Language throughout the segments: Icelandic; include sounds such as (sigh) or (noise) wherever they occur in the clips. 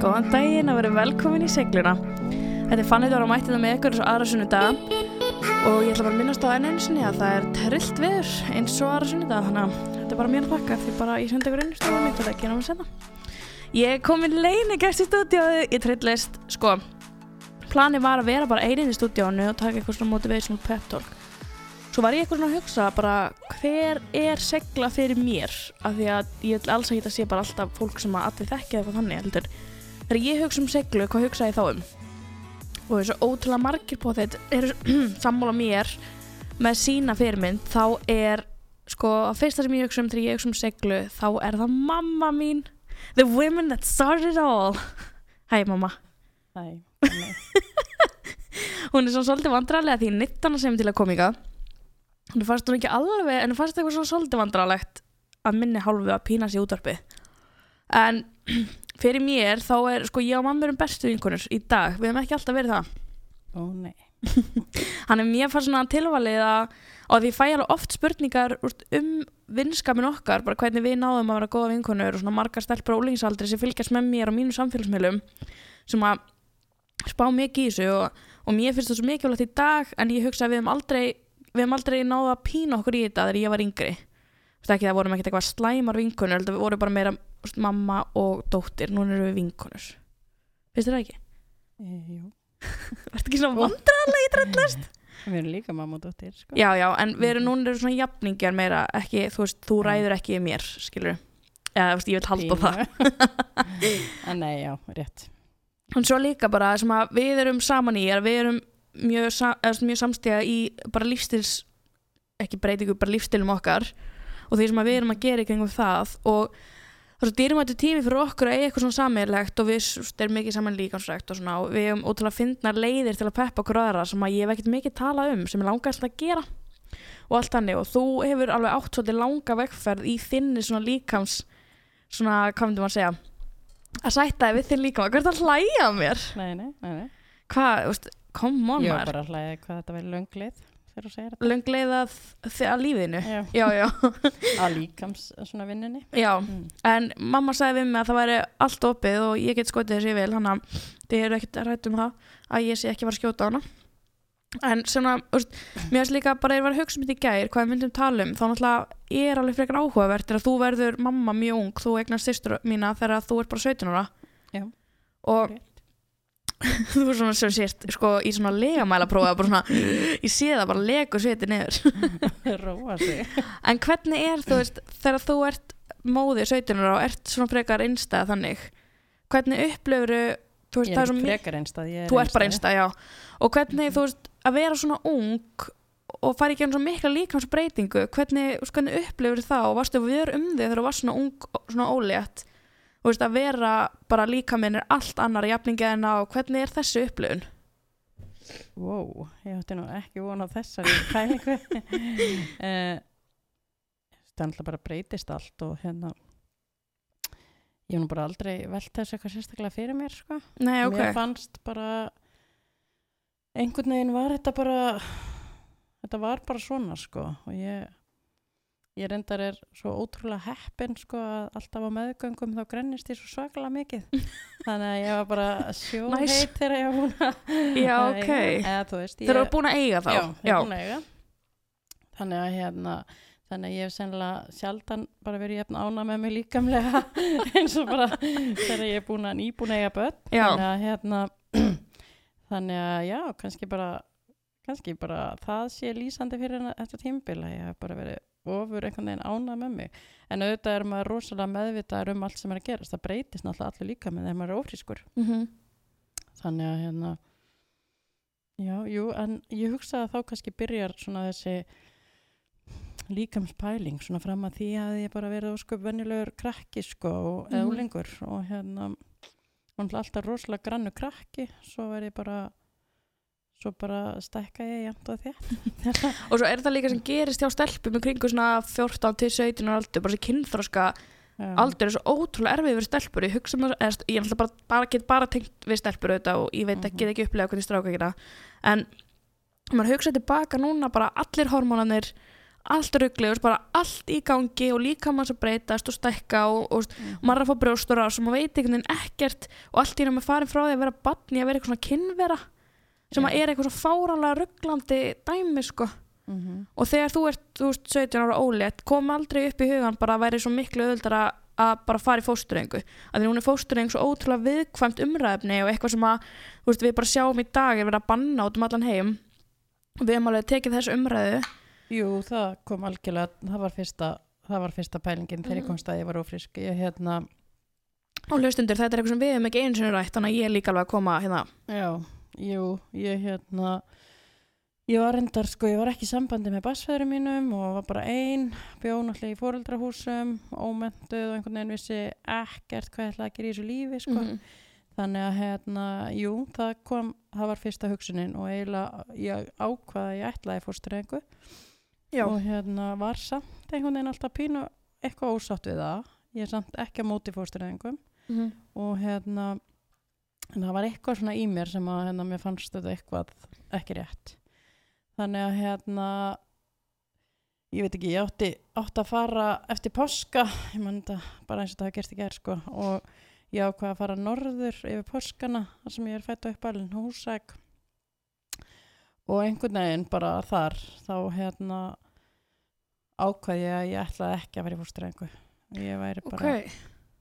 Góðan daginn og verið velkomin í segluna. Þetta er fannit ára mættið með ykkur eins og aðra sunnudag og ég ætla bara að minnast á enn einu sinni að það er trillt viður eins og aðra sunnudag þannig að þetta er bara mér að þakka því bara ég sendi ykkur inn stofum mitt og það ekki náma senna. Ég kom í leini gæst í stúdíóðu, ég trillist, sko, planið var að vera bara eininn í stúdíónu og taka eitthvað svona motivational pep talk. Svo var ég eitthvað svona að hugsa bara hver er segla fyrir mér af því að ég vil alls að þetta sé bara alltaf fólk sem að allir þekkja eitthvað þannig heldur. Þegar ég hugsa um seglu, hvað hugsa ég þá um? Og þessu ótrúlega margir på þetta eru (clears throat) sammála mér með sína fyrirmynd þá er sko að fyrsta sem ég hugsa um þegar ég hugsa um seglu þá er það mamma mín. The women that started it all. (laughs) Hæ mamma. Æ, (laughs) Hún er svo svolítið vandrarlega því nittana sem til að koma ykkar Hún fannst hún ekki alveg en hún fannst eitthvað svo svolítið vandrarlegt að minni hálfu að pína sig útvarpi en (clears throat) fyrir mér þá er sko ég og mamma erum bestu vinkunur í dag, við hefum ekki alltaf verið það. Ó nei. (laughs) Hann er mér fannst svona tilvalið að og því ég fæ alveg oft spurningar um vinskapin okkar, bara hvernig við náðum að vera góða vinkunur og svona margar stelpur á úlingsaldri sem fylgjast með mér á mínum samfélagsmiðlum sem að spá mikið í þessu og, og mér finnst það svo mikilvægt í dag en ég hugsa að við hefum aldrei við hefum aldrei náða að pína okkur í þetta þegar ég var yngri. Þú veist ekki það vorum ekkert eitthvað slæmar vinkunur við vorum bara meira úst, mamma og dóttir, núna erum við vinkunur finnst þér það ekki? e, jú, (laughs) Verður ekki svona vandrarlega í tröllast? (laughs) við erum líka mamma og dóttir sko. Já, já, en við erum núna erum svona jafningjar meira ekki, þú veist, þú ræður ekki mér, skilur eða, þú veist, ég vil halda það. (laughs) En nei, já, rétt. En svo líka bara sem að við erum saman í er við erum mjög, mjög samstiga í bara lífstils ekki breytingu, bara lífstilum okkar. Og því sem að við erum að gera í kringum það og það er svo dýrmættu tími fyrir okkur að eiga eitthvað svona sameigilegt og við erum mikið saman líkansrækt og svona og við erum ótrúlega fyndnar leiðir til að peppa okkur aðra sem að ég hef ekkert mikið talað um sem er langast að gera. Og allt þannig. Og þú hefur alveg átt svolítið langa vegferð í þinni svona líkams svona, hvað myndum að segja að sætta þig við þinn líkam hvað er það að hlæja mér? nei, nei, nei, nei. Hvað, veist, come on ég var maður. bara að hlæða hvað þetta verið lönglið þegar þú segir þetta löng leið að, að lífinu já. já, já, (laughs) að líkams svona vinninni já mm. en mamma sagði við mig að það væri allt opið og ég get skotið þessi vel hann að þið eru ekkert rætt um það að ég sé ekki að fara að skjóta á hana en svona, veist, mér finnst líka bara að ég var að hugsa um þetta í gær, hvað við myndum tala um þá náttúrulega er alveg frekar áhugavert er að þú verður mamma mjög ung, þú eignast sýstur mína þegar þú ert bara 17 ára Já. og Rétt. (laughs) þú er svona sem sést sko í svona legamæla prófa svona, ég sé það bara sviti niður. (laughs) Róa sig. En hvernig er þú veist þegar þú ert móðið 17 ára og ert svona frekar einstæða þannig hvernig upplifur þú veist er frekar einstað er þú ert bara einstæða, já. Og hvernig þú veist að vera svona ung og fara ekki einu svo mikla líkamsbreytingu hvernig, hvernig upplifur það og varstu við um þig þegar þú varst svona ung og svona ólétt þú veist að vera bara líka minn er allt annar jafningi en á hvernig er þessi upplifun? Wow, ég ætti nú ekki von á þessari (laughs) pælingu. Uh, það er alltaf bara breytist allt og hérna ég hef nú bara aldrei velt þessu eitthvað sérstaklega fyrir mér sko. Nei, ok, mér fannst bara einhvern veginn var þetta bara þetta var bara svona sko og ég ég reyndar er svo ótrúlega heppin sko að alltaf á meðgöngum þá grennist ég svo svakalega mikið. (laughs) Þannig að ég var bara sjóheit Nice. þegar ég var búin að já, ok. eða veist þeir eru búin að eiga þá. Já, ég er búin að eiga. Þannig að hérna þannig að ég hef sennilega sjaldan bara verið jafn ána með mig líkamlega (laughs) eins og bara þegar ég er búin að nýbúin að eiga börn. Já. þannig að hérna (clears throat) þannig að já, kannski bara kannski bara það sé lýsandi fyrir þetta tímbil að ég hef bara verið ofur einhvern veginn ána með mig. En auðvitað er maður rosalega meðvitaður um allt sem er að gerast. Það breytist náttúrulega allir líka með þegar maður er ófrískur. Mm þannig að hérna já, jú, en ég hugsa að þá kannski byrjar svona þessi líkamspæling svona fram að því að ég bara verið ósköp venjulegur krakki sko og, eða Mhm. úlingur og hérna alltaf rosalega grannu krakki svo verð ég bara svo bara stækka ég jæmt og þér (laughs) og svo er það líka sem gerist hjá stelpum í kringu svona 14 til 17 ára aldur bara þessi kynþróska aldur er svo ótrúlega erfið við stelpur. Ég hugsa mér, eða, ég náttúrulega bara, bara, get bara tengt við stelpur auðvitað og ég veit ekki, Mhm. get ekki upplega hvernig stráka gera en maður hugsa tilbaka núna bara allir hormónanir allt ruggli, bara allt í gangi og líka mann sem breytast og stækka og, og Mhm. maður að fá brjóstur á sem maður veit ekkert og allt í náttúrulega farin frá því að vera badni að vera eitthvað svona kynvera sem að er eitthvað svo fáranlega rugglandi dæmi sko. Mhm. og þegar þú ert þú veist, 17 ára ólétt kom aldrei upp í hugan bara að væri svo miklu öðuldara að bara fara í fóstureyingu að því hún er fóstureying svo ótrúlega viðkvæmt umræðefni og eitthvað sem að veist, við bara sjáum í dag er verið að banna út um allan heim. Og við hefum alveg tekið þessu umræðu. Jú, það kom algjörlega, það var fyrsta, það var fyrsta pælingin þegar ég Mhm. komst að ég var ófrisk. Ég hérna, og hlustundur, þetta er eitthvað sem við hefum ekki einu sinni að að jú, ég hérna, ég var reyndar, sko, ég var ekki í sambandi með bassfæðurum mínum og var bara ein, bjó náttúrulega í fóreldrahúsum, ómentuð og einhvern veginn vissi ekkert hvað ég ætlaði að gera í þessu lífi, sko. Mhm. Þannig að hérna, jú, það kom, það var fyrsta hugsunin og eiginlega ég ákvaða að ég ætlaði fórstrengu og hérna var samt einhvern veginn alltaf pínu eitthvað ósátt við það. Ég er samt ekki á móti fórstrengu Mhm. og hérna, en það var eitthvað svona í mér sem að hérna, mér fannst þetta eitthvað ekki rétt. Þannig að hérna, ég veit ekki, ég átti, átti að fara eftir páska, ég man þetta bara eins og hafa gerst í gær sko og ég ákvað að fara norður yfir páskana þar sem ég er fætt upp alveg húsæk. Og einhvern veginn bara þar þá hérna ákvað ég að ég ætlaði ekki að vera í fóstrengu ég væri bara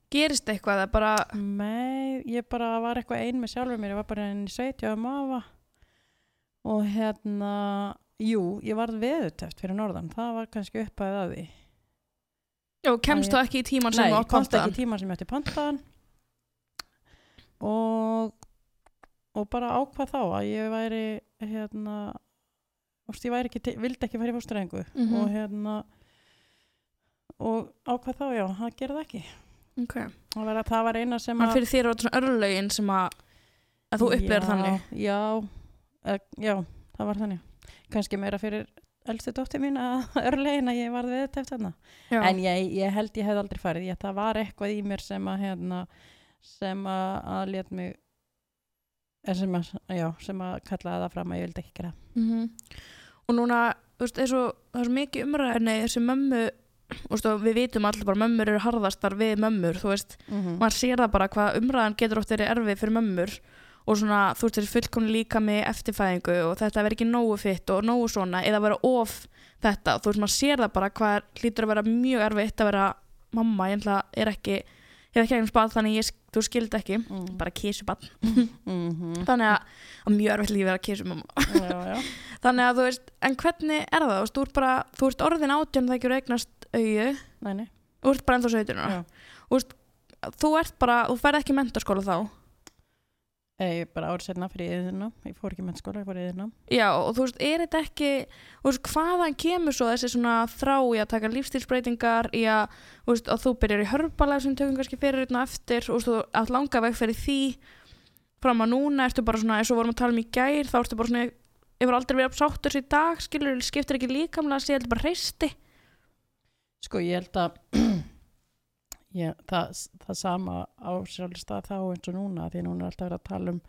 Gerist eitthvað að bara Nei, ég bara var eitthvað ein með sjálfur mér, ég var bara inn í sveit, ég var mafa og hérna, jú, ég varð veðuteft fyrir norðan, það var kannski upphæðið að því. Já, kemst þú ekki í tíman sem Nei, komst ekki í tíma sem ég ætti pantaðan og, og bara ákvað þá að ég væri, hérna, ég væri ekki, vildi ekki fara í fóstrengu Mhm. og hérna, og ákvað þá, já, það gerði það ekki. Ok. Það var, það var eina sem Þannig fyrir þér var þetta svona örlögin sem að, að þú upplifir Já, þannig. Já, e, já, það var þannig. Kannski meira fyrir elstu dóttir mín að (laughs) örlegin að ég varð við þetta eftir þarna. En ég, ég held ég hef aldrei farið. Ég, það var eitthvað í mér sem að, hérna, sem að, að let mig, eh, sem að, já, sem að kallaði það fram að ég vildi ekki gera. Mhm. Og núna, þú veist, er svo mikið umræðinni þessi mömmu, og við vitum allir bara mömmur eru harðastar við mömmur, þú veist, Mm maður sér það bara hvað umræðan getur oft verið erfið fyrir mömmur og svona, þú veist, þessi fullkomni líka með eftirfæðingu og þetta verður ekki nógu fitt og nógu svona, eða vera of þetta, þú veist, maður sér það bara hvað hlýtur að vera mjög erfitt að vera mamma, ég ætla er ekki hef ekki eignum spað þannig ég, þú skildi ekki Mm. bara kísubann, -hmm. þannig að, að mjög erfitt lífið að kísumamma þannig að þú veist, en hvernig er það þú ert bara, þú ert orðin átján það ekki eru eignast auðu, þú ert bara ennþá 17 ára. Já. þú ert bara, þú ferð ekki í mentaskóla þá Ég bara árið setna fyrir yðurna. Ég fór ekki með skóla, ég fór yðurna. Já, og þú veist, er þetta ekki þú veist, hvaðan kemur svo þessi svona þrá í að taka lífstilsbreytingar í að, þú veist, að þú byrjar í hörbalega sem tökum kannski fyrir á eftir og þú veist, að langa veg fyrir því fram að núna ertu bara svona eins og vorum að tala um í gær, þá ertu bara svona yfir aldrei verið sáttur sér í dag, skilur skiptir ekki líkamlega, sé þetta bara hreisti Sko ég held að (clears throat) ég, það, það sama á sjálfstað þá eins og núna því núna er alltaf verið að tala um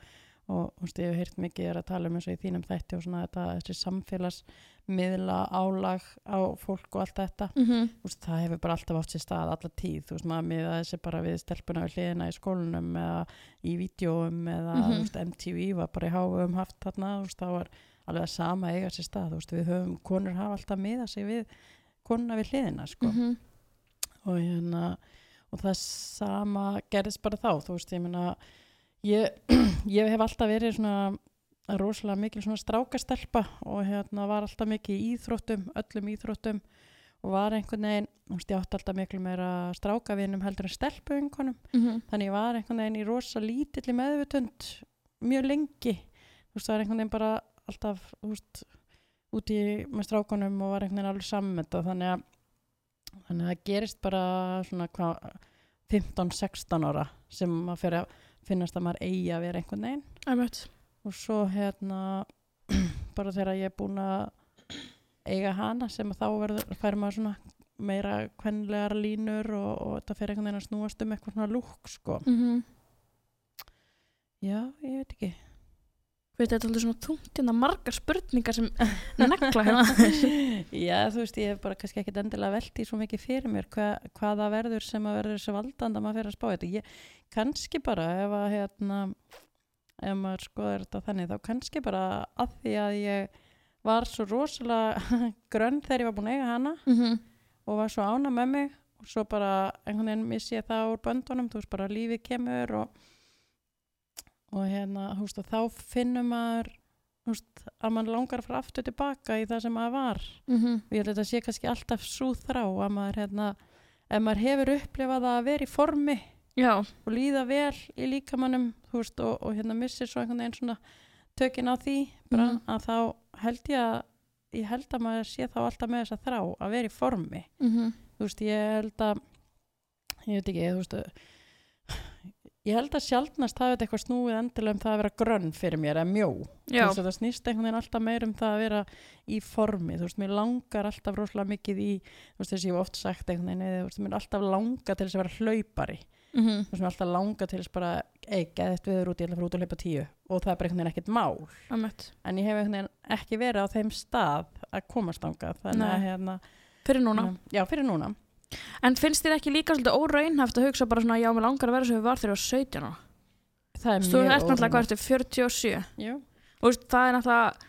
og þú veist, ég hef heyrt mikið er að tala um eins og í þínum þætti og svona þetta, þessi samfélagsmiðla álag á fólk og allt þetta mm -hmm. veist, það hefur bara alltaf átt sér stað alla tíð, þú veist, maður miða þessi bara við stelpuna við hliðina í skólanum eða í vídjóum eða Mhm. þú veist, MTV var bara í háum haft þarna, veist, það var alveg að sama eiga sér stað, við höfum konur hafa alltaf miða sig við konuna við hliðina, sko Mhm. og hérna og það sama gerðist bara þá þú veist, ég meina ég, (clears throat) ég hef alltaf verið svona rosalega mikil svona strákastelpa og hérna var alltaf mikið í íþróttum öllum íþróttum og var einhvern veginn, þú veist, ég átti alltaf miklu meira strákavinum heldur en stelpu einhvernum Mhm. þannig ég var einhvern veginn í rosa lítilli meðvutund mjög lengi. Þú veist, það var einhvern veginn bara alltaf, þú veist úti með strákunum og var einhvern veginn alveg sammenta þannig að þannig að það gerist bara svona hvað 15-16 ára sem maður fyrir að finnast að maður eigi að vera einhvern veginn. Og svo hérna (clears throat) bara þegar ég er búin að eiga hana sem að þá verður fær maður svona meira kvenlegar línur og, og þetta fyrir einhvern veginn að snúast um eitthvað svona lúk sko. Mhm. já, ég veit ekki veit þetta er alltaf svona þungt hérna margar spurningar sem (laughs) negla hérna Já, þú veist, ég hef bara kannski ekkit endilega velt í svo mikið fyrir mér hva, hvaða verður sem að verður þessu valdanda maður fyrir að spá þetta. Ég, kannski bara ef að hérna, ef maður skoður þetta þannig, þá kannski bara að því að ég var svo rosalega (laughs) grönn þegar ég var búin að eiga hana mm -hmm. og var svo ána með mig og svo bara einhvern veginn missi ég það úr böndunum, þú veist, bara lífið kemur og, og hérna, veist, og þá finnur maður veist, að mann langar að fara aftur tilbaka í það sem maður var. Og ég held að þetta sé kannski alltaf svo þrá að maður hérna, ef maður hefur upplifað að vera í formi Já, og líða vel í líkamannum veist, og, og hérna missir svo einhvern veginn svona tökin á því bara, Mhm. að þá held ég að ég held að maður sé þá alltaf með þessa þrá að vera í formi. Mm þú veist, ég held að ég veit ekki, þú veist ég held að sjaldnast hafi þetta eitthvað snúið endilega um það að vera grönn fyrir mér eða mjó, þú veist, það snýst einhvern veginn alltaf meir um það að vera í formi. Þú veist, mér langar alltaf rosalega mikið í þú veist, þess að ég hef oft sagt einhvern veginn eða, þú veist, mér alltaf langa til þess að vera hlaupari. Mm þú veist, mér alltaf langa til þess bara ei, geðið við út, ég ætla að fara út og hlaupa tíu. Og það er bara einhvern veginn ekkert mál. Einmitt. en ég hef einhvern veginn verið já, En finnst þér ekki líka svolítið óraunhaft að hugsa bara svona já, mér langar að vera sem við var þegar ég var 17 ára? Það er Þú mjög ert náttúrulega hvað ertu, 47 Jú. og veist, það er náttúrulega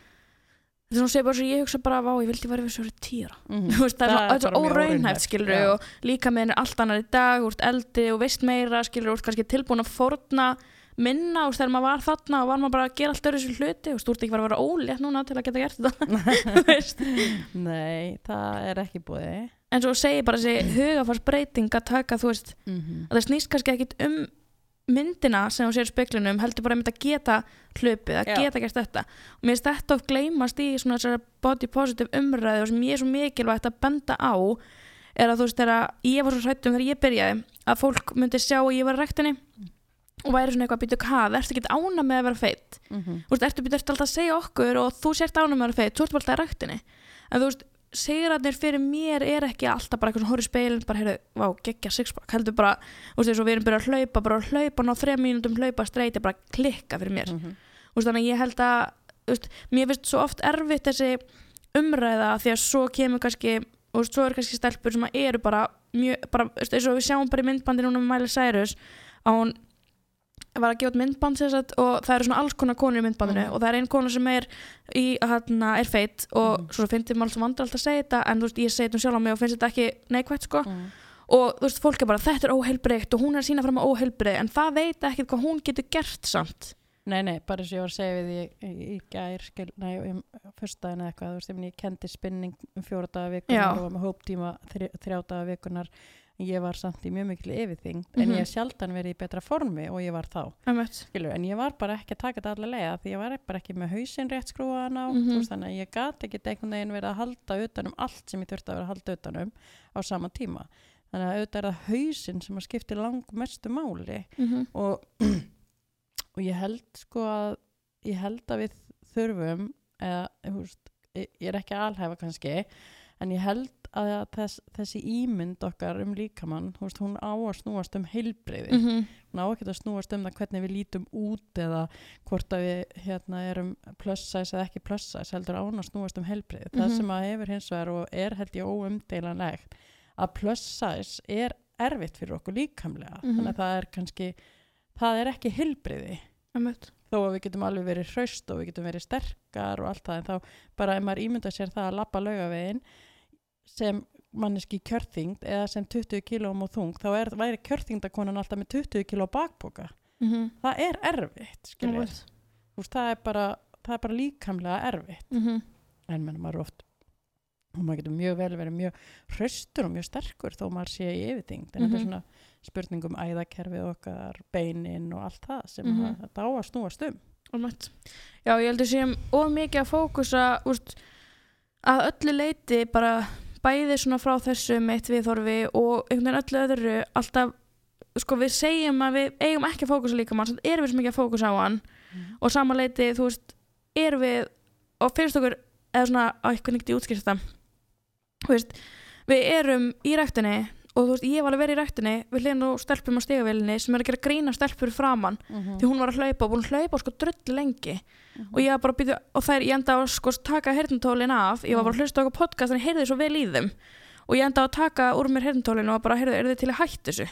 það er svona að segja bara svo ég hugsa bara vá, ég vildi vera við svo 10 ára. Mhm. Þú veist, það Það er óraunhæft. óraunhæft, skilur já. og líka með henni allt annar í dag úr eldri og veist meira skilur úr kannski tilbúin að fórna minna og þegar maður var þarna og var maður bara að gera allt öðru sér hluti og stúrt ekki bara að vera ólétt núna til að geta gert þetta. (laughs) Þú nei, það er ekki búið en svo segir bara þessi hugafarsbreyting að taka þú veist Mhm. að það snýst kannski ekkit um myndina sem hún sér í speklinum heldur bara um þetta geta hlupið að Já. geta gert þetta og mér finnst þetta of gleymast í svona þessari body positive umræðu og sem ég er svo mikilvægt að benda á er að þú veist þegar ég var svo hrættum þegar ég byrjaði að fólk myndi sjá að ég var í rektinni og væri svona eitthvað að býta hvað, ertu ekki ána með að vera feitt Mhm. þú veist, ertu býta alltaf að segja okkur og þú sért ána með að vera feitt, þú ert bara alltaf í rektinni en þú veist, segirarnir fyrir mér er ekki alltaf bara eitthvað svona horf í speilin bara heyrðu, vá, geggja sixpack, heldur bara þú veist, eins og við erum byrjað að hlaupa, bara að hlaupa ná þrejum mínútum hlaupa streyti, bara klikka fyrir mér Mhm. Þú veist, þannig að ég held að þú veist, mér finnst svo oft erfitt þessi umræða því að svo kemur kannski og þú veist, svo er kannski stelpur sem að eru bara mjög, bara, þú veist, eins og við sjáum bara í myndbandi núna með Miley Cyrus að hún var að gefa myndband sagt, og það eru svona alls konar konur í myndbandinu Mhm. og það er ein kona sem er í, hérna, er feitt og Mhm. svo finnst maður alltaf vandrar alltaf að segja þetta en þú veist, ég segi þetta um sjálf á mig og finnst þetta ekki neikvægt sko Mhm. og þú veist, fólk er bara, þetta er óheilbreykt og hún er sína fram á óheilbreykt en það veit ekki hvað hún getur gert samt Nei, nei, bara eins og ég var að segja við því í, gær, nei, um fyrstdæðin eða eitthvað, þú veist, ég, ég kendi spinning um fjóra daga Já. vikunar og var með hóptíma þrjá daga vikunar ég var samt í mjög mikil yfirþing en Mhm. ég sjaldan verið í betra formi og ég var þá, skilur, en ég var bara ekki að taka þetta allar leið af því ég var bara ekki með hausinn rétt skrúaðan á, þú veist, þannig að ég gat ekki einhvern veginn verið að halda utanum allt sem ég þurfti að vera að halda utanum á sama tíma, þannig að auðvitað er það hausinn sem að skipti langmestu máli Mm og, (clears throat) og ég held sko að ég held að við þurfum eða, veist, ég ég er ekki alhæfa kannski en ég held að þess, þessi ímynd okkar um líkamann, þú veist, hún á að snúast um heilbreyði, -hmm. hún á ekki að snúast um það hvernig við lítum út eða hvort að við hérna erum plus size eða ekki plus size, heldur án að snúast um heilbreyði, það Mhm. sem að hefur hins vegar og er held ég óumdeilanlegt að plus size er erfitt fyrir okkur líkamlega, Mhm. þannig að það er kannski það er ekki heilbreyði Einmitt. þó að við getum alveg verið hraust og við getum verið sterkar og allt það en þá bara ef maður ímynda sér það að lappa laugavegin sem manneski kjörþyngd eða sem 20 kílóum og þung þá er, væri kjörþyngdakonan alltaf með 20 kíló bakboka Mm það er erfitt skilur. Þú veist, það, er bara, það er bara líkamlega erfitt -hmm. en menn maður oft og maður getur mjög vel verið mjög hraustur og mjög sterkur þó maður sé í yfirþyngd en þetta er Mhm. svona spurning um æðakerfið okkar beinin og allt það sem Mhm. mm -hmm. þetta á að snúast um. Já, ég heldur sem of mikið að fókusa úst, að öllu leiti bara bæði svona frá þessu meitt viðhorfi og einhvern veginn öllu öðru alltaf, sko við segjum að við eigum ekki að fókusa líka mann, erum við svo mikið að fókusa á hann. Og sama leiti, þú veist, erum við og finnst okkur, eða svona á eitthvað nýtt í útskýrst það þú veist, við erum í ræktinni og þú veist, ég var alveg verið í rættinni við hliðin og stelpum á stegavélinni sem er að gera grína stelpur framann Mhm. því hún var að hlaupa og búin að hlaupa sko drull lengi. Og ég var bara að býta og þær ég enda á sko taka heyrnutólin af ég var bara að hlusta á okkur podcast en ég heyrði svo vel í þeim. Og ég enda að taka úr mér heyrnutólin og bara heyrðu, eru þið til að hætta þessu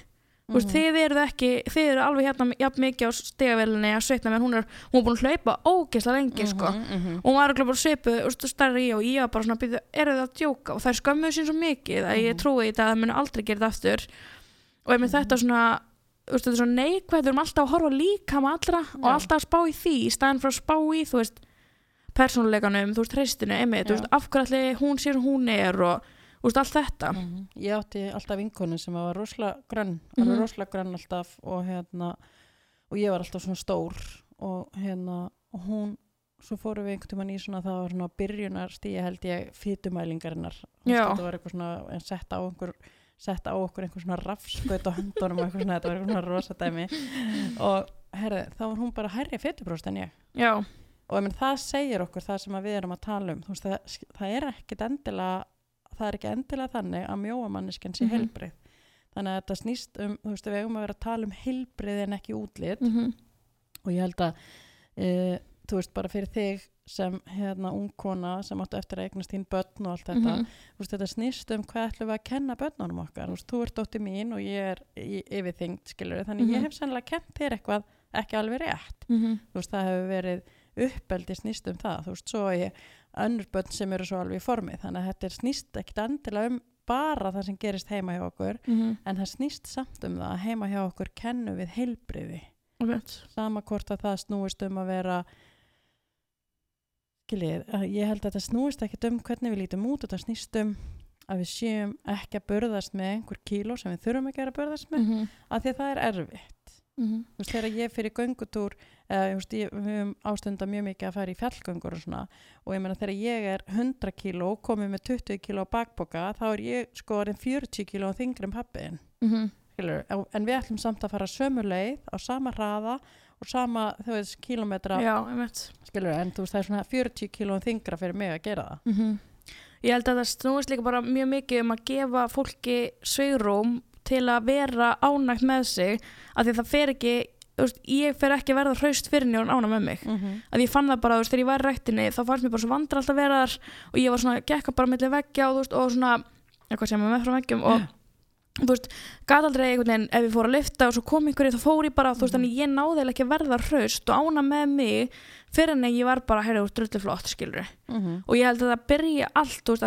Þú veist, þið eruð ekki, þið eru alveg hérna jafn mikið á stegavélinni að sveitna menn hún er, hún er búin að hlaupa ógeðslega lengi sko. Mhm, og hún var ekki bara svipu stærri í og ég var bara svona býðu, eru það að djóka? Og það er skömmuð sín svo mikið að ég trúi í þetta að það muni aldrei gera þetta aftur. Og ef með þetta svona þetta er svona neikvæð, við erum alltaf að horfa líka með allra og alltaf að spá í því í staðin fyrir að spá í, þú veist persónuleikanum, þú veist, hreistinu, einmitt, þú veist, af hverju allir hún sér hún er og, þú veist, allt þetta Mhm. Ég átti alltaf vinkonu sem var rosalega grönn, Mhm. alveg rosalega grönn alltaf og hérna, og ég var alltaf svona stór og hérna, og hún, svo fórum við einhvern tímann í svona, það var svona byrjunar stíði held ég Já. Þetta var eitthvað svona, en sett á einhver, sett á okkur einhver svona rafskaut á höndunum og eitthvað svona, þetta var eitthvað svona rosa dæmi og herði, þá var hún bara hærri fytubróst en ég. Já, og ég menn, það segir okkur það sem við erum að tala um þú veist, það, það er ekkit endilega það er ekki endilega þannig að mjóa manneskjan sé Mhm. heilbrið þannig að þetta snýst um, þú veist, við eigum að vera að tala um heilbrið en ekki útlit mm og ég held að e, þú veist, bara fyrir þig sem hérna ungkona sem áttu eftir að eignast þín börn og allt þetta Mhm. þú veist, þetta snýst um hvað ætlum við að kenna börnunum okkar, þú veist, þú ert dóttir mín og ég er yfirþyngd, skilur þannig Mhm. ég hef sennilega kent þér eitthvað ekki alveg rétt -hmm. þú veist, það hefur verið uppeldi snýst um það, þú veist, svo ég önnur börn sem eru svo alveg í formi þannig að þetta er snýst ekkit endilega um bara það sem gerist heima hjá okkur Mm en það snýst samt um það að heima hjá okkur kennum við heilbriði -hmm. sama hvort að það snúist um að vera skiljið, ég held að þetta snúist ekkit um hvernig við lítum út, þetta snýst um að við séum ekki að burðast með einhver kíló sem við þurfum ekki að burðast með -hmm. af því að það er erfitt Mhm. þú veist, þegar ég fyrir göngutúr eða, veist, ég, við höfum ástunda mjög mikið að fara í fjallgöngur og svona og ég meina þegar ég er 100 kíló komið með 20 kíló bakboka þá er ég sko orðin 40 kíló þingri um pappiðin Mhm. skilur, en við ætlum samt að fara sömu leið á sama hraða og sama, þú veist, kílómetra Já, skilur, en þú veist, það er svona 40 kíló þingra fyrir mig að gera það -hmm. Ég held að það snúist líka bara mjög mikið um að gefa fólki sveigrum til að vera ánægt með sig af því að það fer ekki ég fer ekki að verða hraust fyrir njón ána með mig mm -hmm. að ég fann það bara, þú veist, þegar ég var í rættinni þá fannst mér bara svo vandra alltaf vera þar og ég var svona, gekka bara milli veggja og veist, og svona, eitthvað sem er með frá veggjum og þú veist, gat aldrei einhvern veginn ef ég fór að lifta og svo kom einhverju þá fór ég bara, þú veist, Mhm. þannig ég náði ekki að verða hraust og ána með mig fyrir en ég var bara, heyrðu, drullu flott, skilur og ég held að það byrja allt þú veist,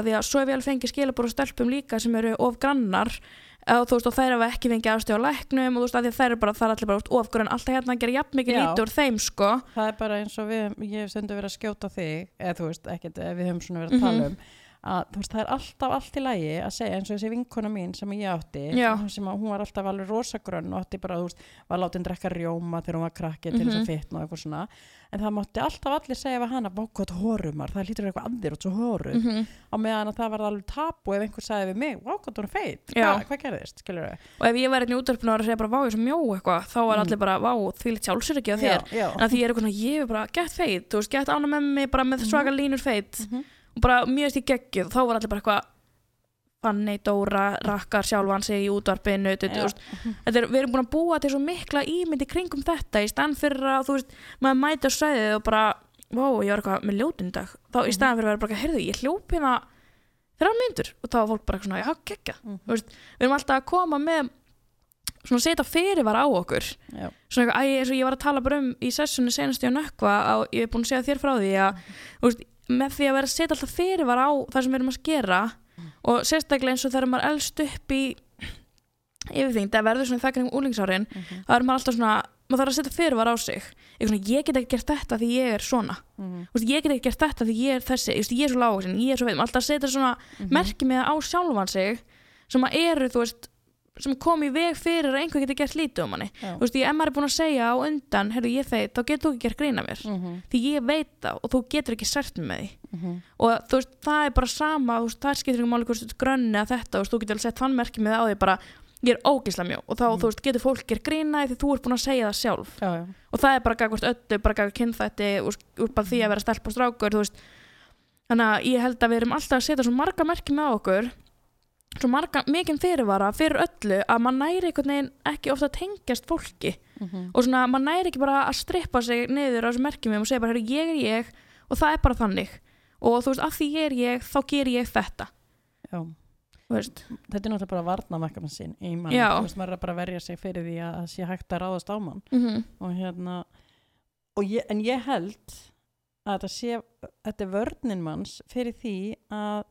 og þú veist, og þær hafa ekki fengið aðstöð á læknum og þú veist, að þær eru bara, það er allir bara út of grann alltaf hérna að gera jafn mikið úr þeim, sko. Það er bara eins og við, ég hef stundu verið að skjóta þig eða þú veist, ekkert við höfum svona verið að tala Mhm. um að þú veist, það er alltaf allt í lagi að segja eins og þessi vinkona mín sem ég átti Já. sem að hún var alltaf alveg rosagrönn og átti bara, þú veist, var látin drekka rjóma þegar hún var krakki til þess Mhm. að fitna og eitthvað svona en það mátti alltaf allir segja við hana vákvæmt horumar, það lítur eitthvað andir og svo horuð mm -hmm. á meðan að það var alveg tapu ef einhver sagði við mig, vákvæmt hún er feit. Hva, hvað gerðist, og ef ég væri hérna í útvarpinu og var að segja bara, vá, ég svo mjó eitthvað þá var Mm. allir bara, vá, því litt sjálfsur ekki að og bara mjög stík geggjuð. Þá var allir bara eitthvað Fanny, Dóra, rakkar sjálfan sig í útvarpinu er, við erum búin að búa til svo mikla ímyndi kringum þetta í stann fyrir að þú veist, maður mæti á svæðið og bara vá, ég var eitthvað með ljótinn í dag þá í Mhm. staðan fyrir að vera bara, heyrðu, ég hljóp hérna þrjá myndur og þá var fólk bara eitthvað svona, já, geggja Mhm. þú veist, við erum alltaf að koma með svona setja fyrirvara á okkur. Já. svona eitthvað, eins og ég var að tala bara um í sessunni senast í að nökkva á, ég er búin að segja þér frá því að þú veist, með því að vera að setja alltaf fyrirvara á það sem við erum að gera og sérstaklega eins og þegar maður elst upp í yfirþyngd að verður svona það kring úlingsárin Mhm. þá er maður alltaf svona, maður þarf að setja fyrirvara á sig svona, ég get ekki gert þetta því ég er svona Mhm. Þú veist, ég get ekki gert þetta því ég er þessi Þú veist, ég er svo lágvaxin, ég er svo veit alltaf að setja svona Mhm. merki með á sjálfan sig sem að eru, þú veist sem kom í veg fyrir að einhver geti gert lítið um Já. þú veist, ég ef maður er búin að segja á undan heyrðu ég feit, þá getur þú ekki gert grína mér Mhm. því ég veit það og þú getur ekki mig með því Mhm. og þú veist, það er bara sama þú veist, það skiptir ekki máli hvort þú ert grönni eða þetta þú veist, þú getur alveg sett þann merki með á því bara ég er ógisla mjó og þá, Mhm. þú veist, getur fólk gert grína því þú ert búin að segja það sjálf Já, já. og það er bara gagvart öllu, bara gagvart að þannig að ég held að við erum alltaf að setja svo marga merki með okkur svo marga, mikinn fyrirvara fyrir öllu að maður næri einhvern veginn ekki ofta að tengjast fólki. Mhm. og svona, maður næri ekki bara að strippa sig niður á þessum merkjum og segja bara, "Heyrðu, ég er ég og það er bara þannig. Og þú veist, af því ég er ég, þá ger ég þetta. Já. veist, þetta er náttúrulega bara varnamakkamann sín í mann, þú veist, maður er bara að verja sig fyrir því að sé hægt að ráðast á mann. Mm og hérna og ég, en ég held að þetta sé þetta er vörnin manns fyrir því að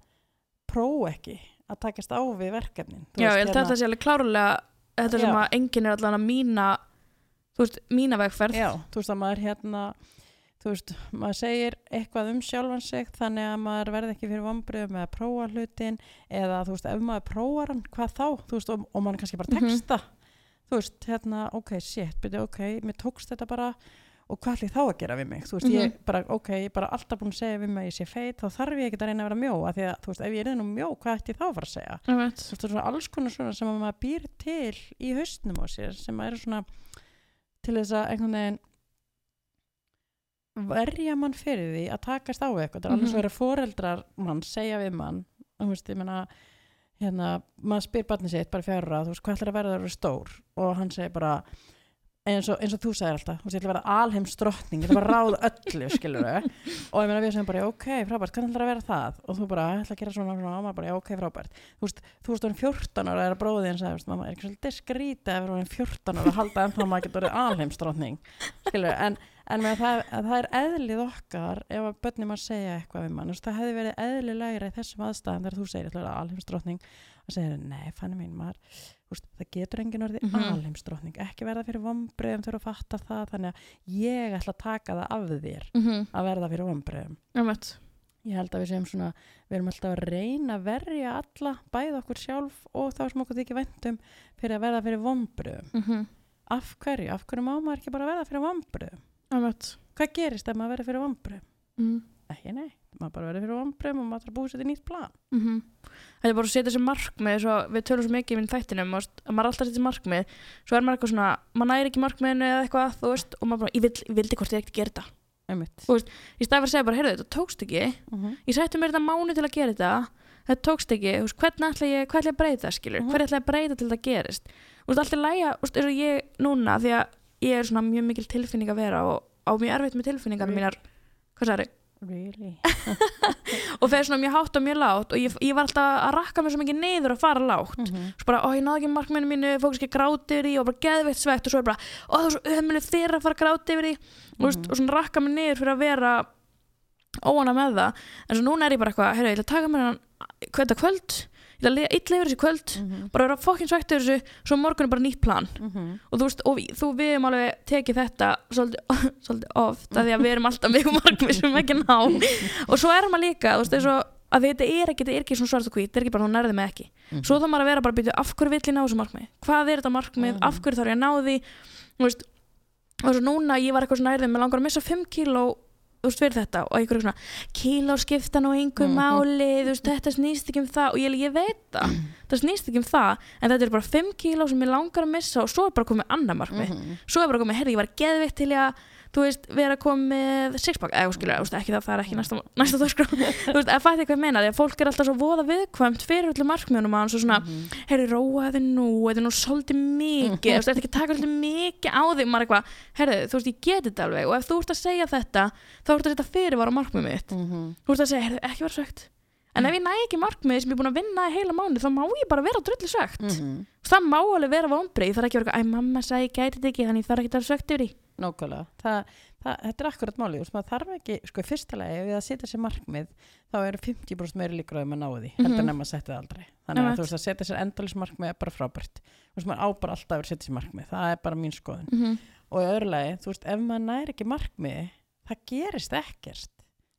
prófa ekki að takast á við verkefnin. Já, veist, ég held að þetta sé alveg klárlega þetta sem Já. að enginn er allan að mína þú veist, mína vegferð. Já, þú veist að maður hérna þú veist, maður segir eitthvað um sjálfan sig þannig að maður verði ekki fyrir vombriðum með að prófa hlutin eða þú veist, ef maður prófar hann, hvað þá? Þú veist, og, og maður kannski bara Mhm. texta. Þú veist, hérna, ok, shit byrju, ok, mér tókst þetta bara og hvað ætli ég þá að gera við mig, þú veist, ég Mhm. bara ok, ég er bara alltaf búin að segja við mig að ég sé feit þá þarf ég ekki að reyna að vera mjó af því að, þú veist, ef ég er nú mjó, hvað ætti ég þá að fara að segja? Ég veit. þú veist, það er svona alls konar svona sem að maður býr til í haustnum á sér sem að eru svona til þess að einhvern veginn verja mann fyrir því að takast á eitthvað, það er alveg svo verið foreldrar mann segja við mann þú veist, ég meina hérna, maður spyr barnið sitt bara fjárra, þú veist, hvað ætlar að verða að vera stór? Og hann segir bara eins og, eins og þú segir alltaf, þú ég ætla að vera alheims drottning, ég ætla bara að ráða öllu skilur og ég meina við segjum bara, ok, frábært hvernig ætlar að vera það, og þú bara, ætla að gera svona, svona og maður bara, já, ok, frábært. Þú veist, þú veist, orðin 14 ára er að bróði þinn sagði, veist, mamma, er ekki svolítið skrítið að vera orðin 14 ára að halda ennþá að maður getur orðið alheimsdrottning skilur, en, en með það, að það er eðlið okkar ef að börnum að segja eitthvað við mann, þú það hefði verið eðlilegra í þessum aðstæðan þegar þú segir, ég ætla að segir, nei, fannig mín, maður veist, það getur enginn orðið Mhm. alheimsdrottning ekki verða fyrir vombriðum þegar þú fattar það þannig að ég ætla að taka það af þér Mhm. að verða fyrir vombriðum Ég veit. ég held að við séum svona við erum alltaf að reyna að verja alla bæða okkur sjálf og þá sem okkur þykir væntum fyrir að verða fyrir vombriðum Mhm. af hverju, af hverju má maður ekki bara verða fyrir veit. hvað gerist ef maður verður fyrir vombriðum Mhm. Ekki nei, maður bara verður fyrir vombriðum og maður þarf að búið sér til nýtt plan. Mhm. Það er bara að setja sér markmið svo við tölum svo mikið í minn þættinum og að maður alltaf setja markmið svo er maður eitthvað svona, maður næri ekki markmiðinu eða eitthvað, veist, og maður bara, ég, vil, ég vildi hvort ég ekkert gera þetta. Í staði að segja bara, heyrðu, þetta tókst ekki. Mhm. ég sætti mér þetta mánu til að gera þetta þetta tókst ekki, veist, hvernig ætla ég hvað ætla ég að breyta, skilur, Mhm. hvernig ætla ég að breyta til það gerist, þú veist, allt er lægja þú veist, eins og ég núna, því að ég er svona mjög mikil tilfinning að vera og á mjög erfitt með tilfinningar Really? mínar. Hvað sagði, really? (laughs) Og fer svona mjög hátt og mjög lágt og ég, ég var alltaf að rakka mér svo mikið niður að fara lágt. Mhm. svo bara, ó, ég náði ekki markminu mínu, fókus ekki gráti yfir því og bara geðveitt svegt og svo er bara, ó, það er svo ömuleg þér að fara að gráti yfir því. Mm Mhm. og svona rakka mér niður fyrir að vera óana með það. En svo núna er ég bara eitthvað, heyrðu, ég ætla að taka mér hann þetta kvöld, ég ætla að liða illa yfir þessi kvöld Mhm. bara vera fokkin svegt yfir þessu svo morgun er bara nýtt plan Mhm. og þú veist, og við, þú við erum alveg tekið þetta svolítið, (laughs) svolítið oft af því að við erum alltaf mjög markmið sem ekki ná (laughs) og svo er maður líka, þú veist, og að þetta er ekki, þetta er ekki svona svart og hvít, þetta er ekki bara hún nærði með ekki Mhm. svo þá maður að vera bara að byrja af hverju vill ég ná þessu markmið hvað er þetta markmið, Mhm. af hverju þarf ég að ná því þú veist og svo núna ég var eitthvað svona erðið, mér langar að missa 5 kíló þú veist fyrir þetta og einhverju svona kíló skipta nú einhver Mhm. máli þú veist þetta snýst ekki um það og ég, ég veit það það snýst ekki um það en þetta er bara 5 kíló sem ég langar að missa og svo er bara komið annað markmið Mhm. svo er bara komið, herri, ég var geðvitt til ég að þú veist, vera komið sixpack eða skilur, ekki það, það er ekki næsta, næsta dagskrá, (laughs) þú veist, að fætti hvað ég meina því að fólk er alltaf svo voða viðkvæmt fyrir öllu markmiðunum að hann svo svona, Mhm. herri, róa þið nú þetta er nú svolítið mikið, þú veist, þetta ekki taka svolítið mikið á því, maður eitthvað herri, þú veist, ég geti þetta alveg og ef þú ert að segja þetta þá ert að setja fyrirvara á markmið mitt Mhm. þú ert að segja, herri, ekki vera svegt en ef ég næ ekki markmið sem ég er búin að vinna í heila mánu þá má ég bara vera drullu svegt Mhm. það má alveg vera vombrið, ég þarf ekki að vera eitthvað, æ, mamma sagði, ég gæti þetta ekki, þannig ég þarf ekki að vera svegt yfir því Nákvæmlega, það, það, þetta er akkurat þú veist, maður þarf ekki, sko, lagi, ef við að setja sér markmið, þá eru 50% meiri líkur að maður náði því, heldur Mhm. en ef maður setja það aldrei. Þannig að þú veist, að setja sér endalins markmið er bara frábært. Þú veist, maður á bara alltaf að setja sér markmið, það er bara mín skoðun. mm -hmm. Og í öðru lagi, þú veist, ef maður næri ekki markmið, það gerist ekkert.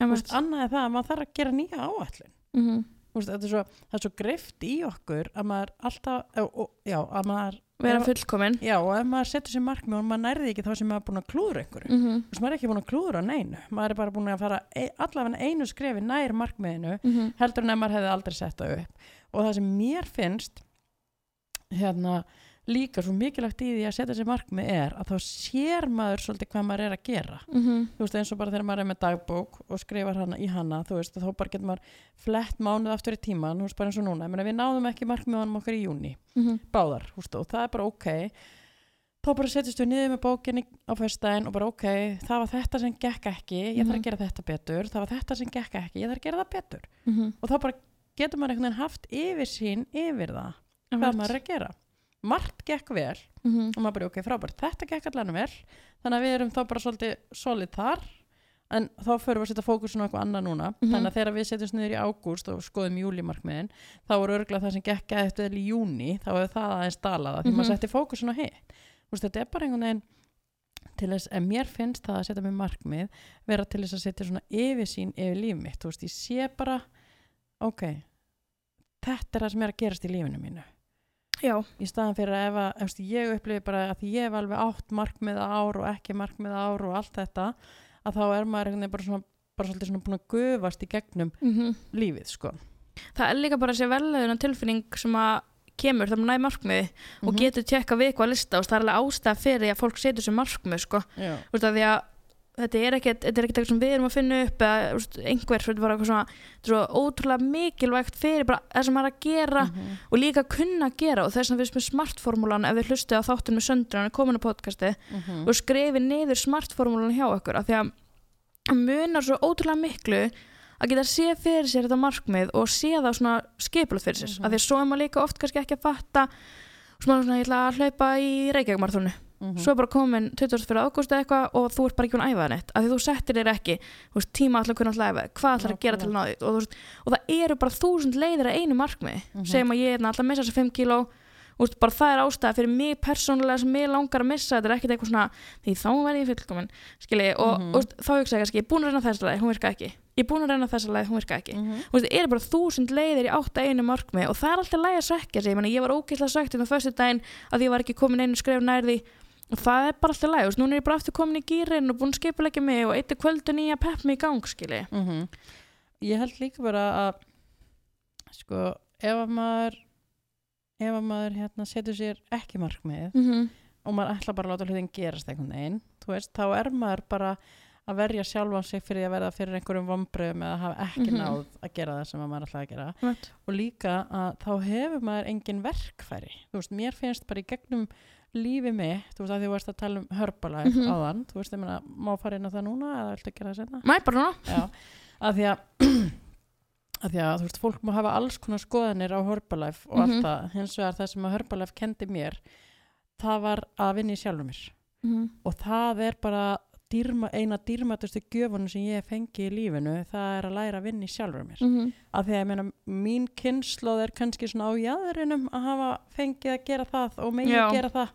Þú veist, annað er það að maður þarf að gera nýja áætlun. mm -hmm. Þú veist, þetta er svo, það er svo greift í okkur að maður alltaf, og, og, já, að maður, vera ef- fullkomin já, og ef maður setur sér markmið og maður nærði ekki þá sem maður er búin að klúður einhverju. mm -hmm. Þú veist, maður er ekki búin að klúðra neinu maður er bara búin að fara e allavega einu skrefi nær markmiðinu heldur en ef maður hefði aldrei sett það upp og það sem mér finnst hérna líka svo mikilvægt í því að setja sér markmið er að þá sér maður svolítið hvað maður er að gera Mhm. þú veist eins og bara þegar maður er með dagbók og skrifar hana í hana, þú veist, þá bara getur maður flett mánuð aftur í tíman, þú veist, bara eins og núna ég meina, við náðum ekki markmiðanum okkar í júni Mhm. báðar, þú veist, og það er bara ok þá bara setjast við niður með bókinni á föstudaginn og bara ok, það var þetta sem gekk ekki, ég þarf Mhm. að gera þetta betur það var þetta sem gekk ekki, ég þarf að gera það betur Mhm. og þá bara getur maður einhvern veginn haft yfir sín yfir það, hvað maður er að gera margt gekk vel Mhm. og maður bara ok, frábært, þetta gekk allan vel þannig að við erum þá bara svolítið solid þar en þá förum við að setja fókusin á eitthvað annað núna Mhm. þannig að þegar við setjum niður í ágúst og skoðum júlimarkmiðin þá voru örgulega það sem gekk eftir í júni þá hefur það aðeins dalaða því Mhm. maður setti fókusin á hitt veist, þetta er bara einhvern veginn til þess að mér finnst það að setja mig markmið vera til þess að setja svona yfirsýn yfir líf mitt, þú veist, ég sé bara ok þetta er það sem er að gerast í lífinu mínu Já, í staðan fyrir að ef að, ef veist, ég upplifi bara að ég hef alveg átt markmiða ár og ekki markmiða ár og allt þetta að þá er maður einhvern veginn bara svona bara svolítið svona búin að gufast í gegnum Mhm. lífið sko það er líka bara þessi velleguna tilfinning sem að kemur þegar maður næði markmiði og Mhm. getur tjekka við eitthvað að lista og það er alveg ástæða fyrir að fólk setur sér markmið sko. Þú veist, að því að þetta er ekkert er eitthvað sem við erum að finna upp eða einhver, þetta er bara eitthvað svona þetta er svo ótrúlega mikilvægt fyrir bara það sem maður er að gera Mhm. og líka kunna að gera og þess að við erum með smartformúlan ef við hlustið á þáttun með söndru hann er komin á podcasti Mhm. og skrifi niður smartformúlan hjá okkur af því að það munar svo ótrúlega miklu að geta sé fyrir sér þetta markmið og sé það svona skipulað fyrir sér Mhm. af því að svo er maður líka oft kannski ekki að fatta svona, svona ég ætla að hlaupa í Reykjavík Mhm. svo er bara komin 24. ágúst eða eitthvað og þú ert bara ekki búin að æfa það neitt af því þú settir þér ekki veist, tíma allar kunna alltaf æfa hvað allar að gera til að ná því og, veist, og það eru bara þúsund leiðir að einu markmið Mhm. segjum að ég er alltaf að missa þessi 5 kíló veist, bara það er ástæða fyrir mig persónulega sem mig langar að missa þetta er ekkert eitthvað svona því þá verði ég fullkomin skilji og, og veist, þá hugsa ég kannski ég er búin að reyna þessa leið, hún virka ekki ég er búin að reyna þessa leið, hún virka ekki. Þú veist, það eru bara þúsund leiðir í átt að einu markmið og það er alltaf læg að sökja sig ég, meni, ég var ógeðslega sökt inn á föstu daginn að ég var ekki komin einu skref nærði og það er bara alltaf læg, núna er ég bara aftur komin í gýrin og búin að skipulegja mig og eittu kvöldun í að pepp mig í gang, skilji Mhm. ég held líka bara að sko, ef að maður ef að maður hérna, setur sér ekki markmið mm -hmm. og maður ætla bara að láta hlutin gerast einhvern veginn, þú veist, þá er maður bara að verja sjálfan sig fyrir að verða fyrir einhverjum vombriðum eða hafa ekki Mhm. náð að gera það sem að maður ætla að gera Right. og líka að þá hefur maður engin verkfæri, þú veist, mér finnst bara í gegnum lífi mitt, þú veist, að því þú varst að tala um Herbalife Mhm. áðan, þú veist, ég meina, má fara inn á það núna eða viltu gera það senna? Mæ, bara núna að því að (clears throat) að því að þú veist, fólk má hafa alls konar skoðanir á Herbalife og allt Mhm. það hins vegar það sem að Herbalife kendi mér það var að vinna í sjálfur mér mm -hmm. og það er bara dýrma, eina dýrmætustu gjöfunum sem ég hef fengið í lífinu það er að læra að vinna í sjálfur mér Mhm. að því að meina mín kynnslóð er kannski svona á jæðurinum að hafa fengið að gera það og megi Já. gera það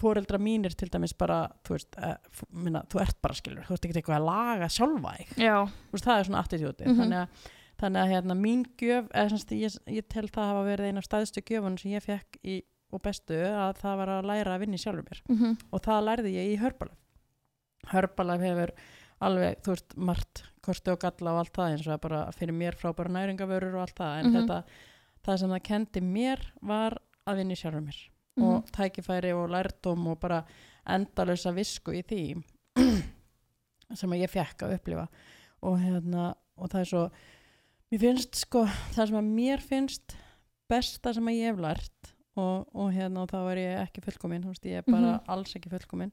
fóreldra mínir til dæmis bara þú veist, uh, minna, þú ert bara skilur þú veist ekki eitthvað að laga sjálfa veist, það er svona attitúti Mhm. þannig að, þannig að hérna, mín gjöf eða, semst, ég, ég tel það hafa verið eina af stæðstu gjöfunum sem ég fekk í, og bestu að það var að læra að vinna í sjálfur mér mm -hmm. og það lærði ég í Herbalife Herbalife hefur alveg, þú veist, margt kosti og galla og allt það eins og bara fyrir mér frábæra næringavörur og allt það en Mhm. þetta, það sem það kendi mér var að vinna í sjálfur mér og tækifæri og lærdóm og bara endalösa visku í því (clears throat) sem ég fekk að upplifa og hérna og það er svo mér finnst sko, það sem að mér finnst besta sem að ég hef lært og, og hérna og þá er ég ekki fullkomin, þú veist, ég er bara Mhm. alls ekki fullkomin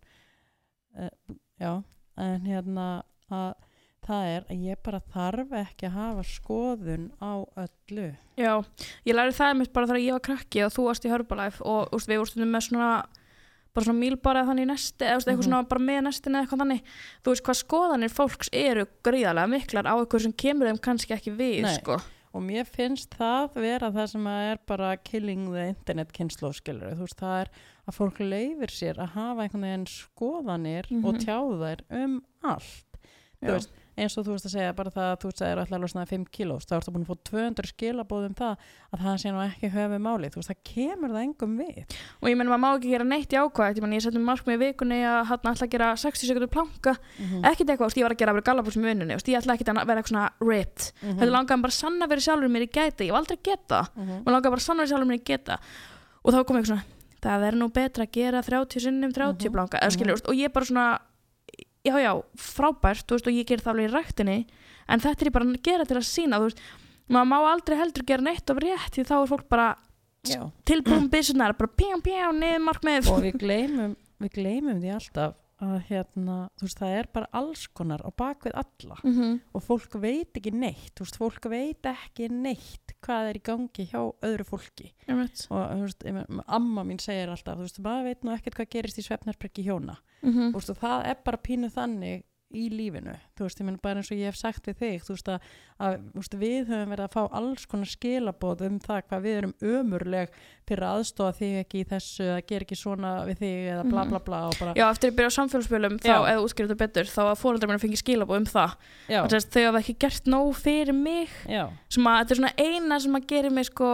uh, já, en hérna að það er að ég bara þarf ekki að hafa skoðun á öllu Já, ég læri það mitt bara þegar ég var krakki og þú varst í Herbalife og úst, við vorstum með svona bara svona mílbara þannig í nesti eða eitthvað Mhm. svona bara með nestin eða eitthvað þannig þú veist hvað skoðanir fólks eru gríðarlega miklar á eitthvað sem kemur þeim kannski ekki við Nei. sko. Og mér finnst það vera það sem er bara killing the internet kynslu skilur, þú veist, það er að fólk leifir sér að hafa einhvern veginn skoðanir og Mhm. tjáða þær um allt þú Já. veist, eins og þú veist að segja bara það að þú ætla að losna 5 kílós þá ertu búin að fá 200 skilabóðum það að það sé nú ekki höfu máli þú veist, það kemur það engum við. Og ég menn maður má ekki gera neitt í ákvæð ég, ég setjum markmið í vikunni að hann að gera 60 sekundur planka. Mm ekkert eitthvað, ég var að gera bara gallabús með vinnunni ég ætla ekki að vera eitthvað svona ripped. Mhm. þetta langaði bara sanna fyrir sjálfur mér í gæti ég var aldrei að geta -hmm. í geta og þá kom eitthvað svona það það er nú betra að gera 30 sinnum 30 Mhm, blanka, eða skilur, mhm. og ég er bara svona já, já, frábært, þú veist, og ég ger það alveg í ræktinni, en þetta er ég bara að gera til að sína, þú veist, maður má aldrei heldur gera neitt of rétt, því þá er fólk bara tilbúin byssunar, bara pjá, pjá, niður markmið og við gleymum, við gleymum því alltaf að hérna, þú veist, það er bara alls konar á bakvið alla Mhm. og fólk veit ekki neitt, þú veist, fólk veit ekki neitt hvað er í gangi hjá öðru fólki Einmitt. og þú veist, amma mín segir alltaf, þú veist, maður veit nú ekkert hvað gerist í svefnarbergi hjóna Mhm. þú veist, og það er bara pínu þannig í lífinu, þú veist, ég menn bara eins og ég hef sagt við þig, þú veist að, að veist, við höfum verið að fá alls konar skilabóð um það hvað við erum ömurleg fyrir að aðstofa þig ekki í þessu eða gera ekki svona við þig eða bla Mhm. bla bla bara, Já, eftir að byrja á samfélagsspilum þá, eða útskriðu þetta betur, þá að fóreldrar minna fengi skilabóð um það. þess, þau hafa ekki gert nóg fyrir mig, já, sem að þetta er svona eina sem að gera mig sko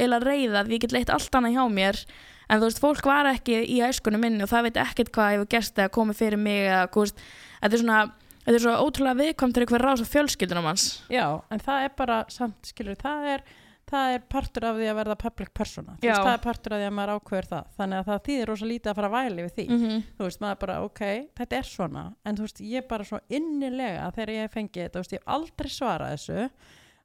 eila reyða, því ég get leitt allt annað hjá mér, en þú veist, fólk var ekki í æskunum minni og það veit ekkert hvað hefur gerst eða komið fyrir mig eða, veist, þetta er svona, þetta er svo ótrúlega viðkvæmt til einhver rása fjölskyldunum hans. já, en það er bara samt, skilur, það er það er partur af því að verða public persona. Þú veist, það er partur af því að maður ákveður það. Þannig að það þýðir rosa lítið að fara væli við því. -hmm. þú veist, maður bara, ok, þetta er svona. En þú veist, ég bara svo innilega þegar ég hef fengið þetta, þú veist, ég hef aldrei svarað þessu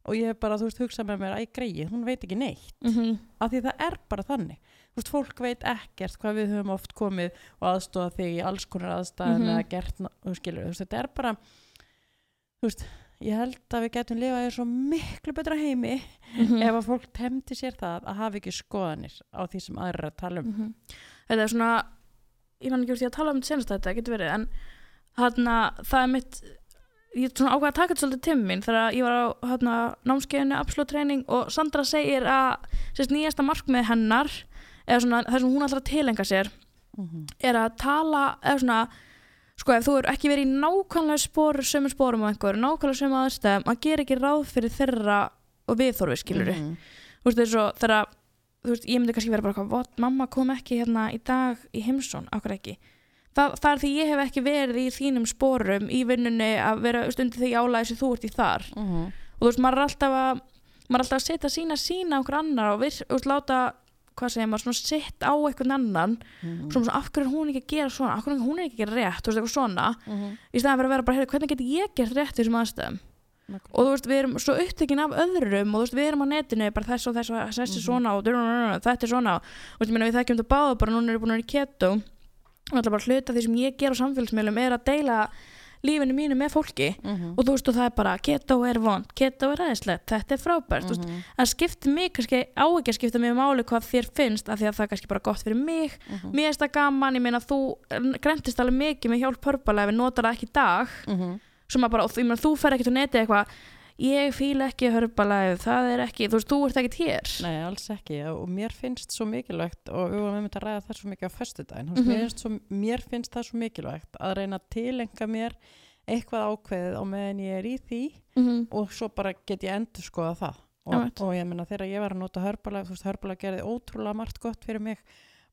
og ég hef bara, þú veist, hugsað með mér að ég greið, hún veit ekki neitt. Mm af því það er bara þannig veist, fólk veit ekkert hvað við höfum oft komið og aðstofað þig í alls konar aðstæðum Mhm. eða gert, ná- þú skilur, þú veist, þetta er bara þú veist, ég held að við getum lifað í svo miklu betra heimi Mhm. ef að fólk temdi sér það að hafa ekki skoðanir á því sem aðrir eru að tala um -hmm. Þetta er svona ég fann ekki úr því að tala um þetta senast þetta getur verið, en þarna það er mitt ég er svona ákvað að taka þetta svolítið til mín þegar ég var á hérna, námskeiðinu Absolute Training og Sandra segir að sérst, nýjasta markmið hennar eða svona það sem hún alltaf tilenga sér Mhm. er að tala eða svona sko ef þú er ekki verið í nákvæmlega spór sömu spórum á einhver, nákvæmlega sömu aðstæðum að gera ekki ráð fyrir þeirra og viðþorfi skilur Mhm. þú veist, og þegar þú veist, ég myndi kannski vera bara "What, mamma kom ekki hérna í dag í heimsón, okkur ekki Þa, það er því ég hef ekki verið í þínum sporum í vinnunni að vera stundir því álæði sem þú ert í þar Mhm. og þú veist, maður er alltaf að maður er alltaf að setja sína sína okkur annar og við, láta hvað segir maður, svona sitt á einhvern annan Mhm. svona, svona, af hverju er hún ekki að gera svona af hverju er hún ekki að gera rétt, þú veist, eitthvað svona Mhm. í staðan fyrir að vera bara, heyrðu, hvernig get ég gert rétt í þessum aðstæðum Nákvæmlega. og þú veist, við erum svo upptekinn af öðrum og þú veist, við erum á netinu, bara þess og þess og þessi Mhm. svona og þetta er svona og þú veist, ég meina, við þekkjum þetta báða bara núna erum við búin að vera í keto og alltaf bara hluta því sem ég ger á samfélagsmiðlum er að deila lífinu mínu með fólki Mhm. og þú veist, og það er bara, keto er vond keto er aðeinslegt, þetta er frábært mm Mhm. það skiptir mig kannski á ekki að skipta mig máli hvað þér finnst, af því að það er kannski bara gott fyrir mig Mhm. mér finnst það gaman, ég meina þú grentist alveg mikið með hjálp pörpala ef við notar það ekki í dag Mhm. sem að bara, og ég meina, þú fer ekkert á neti eitthvað ég fíla ekki hörbalæð það er ekki, þú veist, þú ert ekkert hér Nei, alls ekki og mér finnst svo mikilvægt og við varum að ræða það svo mikið á föstudaginn mm Mhm. mér, finnst svo, mér finnst það svo mikilvægt að reyna að tilenga mér eitthvað ákveðið á meðan ég er í því mm -hmm. og svo bara get ég endur skoða það og, og ég meina þegar ég var að nota hörbalag þú veist, hörbalag gerði ótrúlega margt gott fyrir mig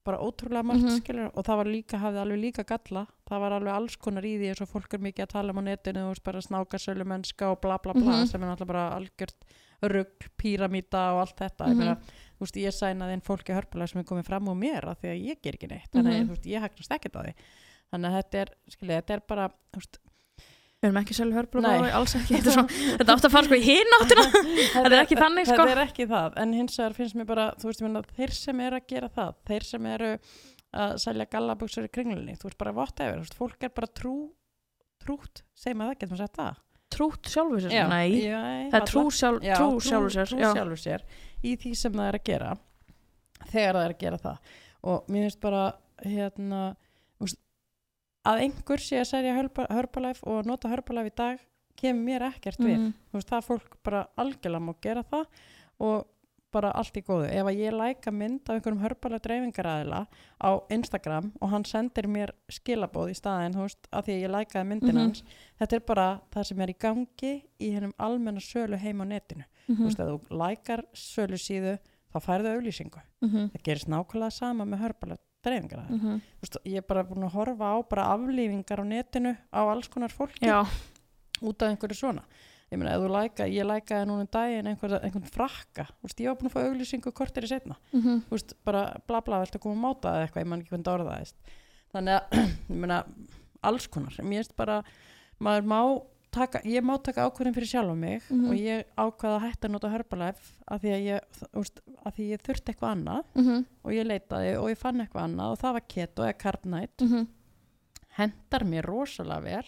bara ótrúlega margt Mhm. skilur og það var líka, hafði alveg líka galla það var alveg alls konar í því eins og fólk er mikið að tala um á netinu, veist, bara snákasölu mennska og bla bla bla, Mhm. sem er náttúrulega bara algjört rugg, píramíta og allt þetta Mhm. meina, þú veist, ég sænaði einn fólki hörpalag sem er komið fram á mér af því að ég ger ekki neitt þannig að Mhm. ég hagnast ekkert á því þannig að þetta er, skilja, þetta er bara veist, við erum ekki sjálf Nei. hörbalæð alls ekki, (laughs) þetta, svo, þetta átt að fara sko í hinn (laughs) áttuna Þetta er ekki þannig, sko. þetta er ekki það, en hins vegar finnst mér bara þú veist, meina, þeir sem eru að gera það þeir sem eru að selja gallabuxur í kringlunni, þú veist, bara whatever þú veist, fólk er bara trú trútt, segjum að það getur maður sagt það? Trútt sjálfur sér, Já, nei. Já, það er trú, sjálf, já, trú sjálfur sér trú já. sjálfur sér í því sem það er að gera þegar það er að gera það. Og mér finnst bara hérna að einhver sé að selja hörbalæf og nota hörbalæf í dag kemur mér ekkert við Mhm. veist, það fólk bara algjörlega má gera það og bara allt í góðu ef að ég læka mynd af einhverjum hörbalega dreifingaræðila á Instagram og hann sendir mér skilabóð í staðin veist, af því að ég lækaði myndin Mhm. hans þetta er bara það sem er í gangi í hennum almenna sölu heim á netinu þú Mhm. veist, ef þú lækar sölu síðu þá færðu auðlýsingu Mhm. það gerist nákvæmlega sama með hörbalega dreifingaræðila Mhm. Þú veist, ég er bara búin að horfa á bara aflýfingar á netinu á alls konar fólki já, út af einhverju svona. Ég meina, læka, ég lækaði núna um daginn einhver, einhvern frakka, þú veist, ég var búin að fá auglýsingu kortir í setna, Mhm. þú veist, bara bla bla, veltu að koma að máta eða eitthvað, ég man ekki hvernig það orðaðist. Þannig að, (clears throat) ég meina alls konar, mér finnst bara maður má taka, ég má taka ákvörðin fyrir sjálf mig Mhm. og ég ákvaða að hætta að nota Herbalife af því að ég, ég þurfti eitthvað annað Mhm. og ég leitaði og ég fann eitthvað annað og það var keto eða carb night Mhm. hendar mér rosalega vel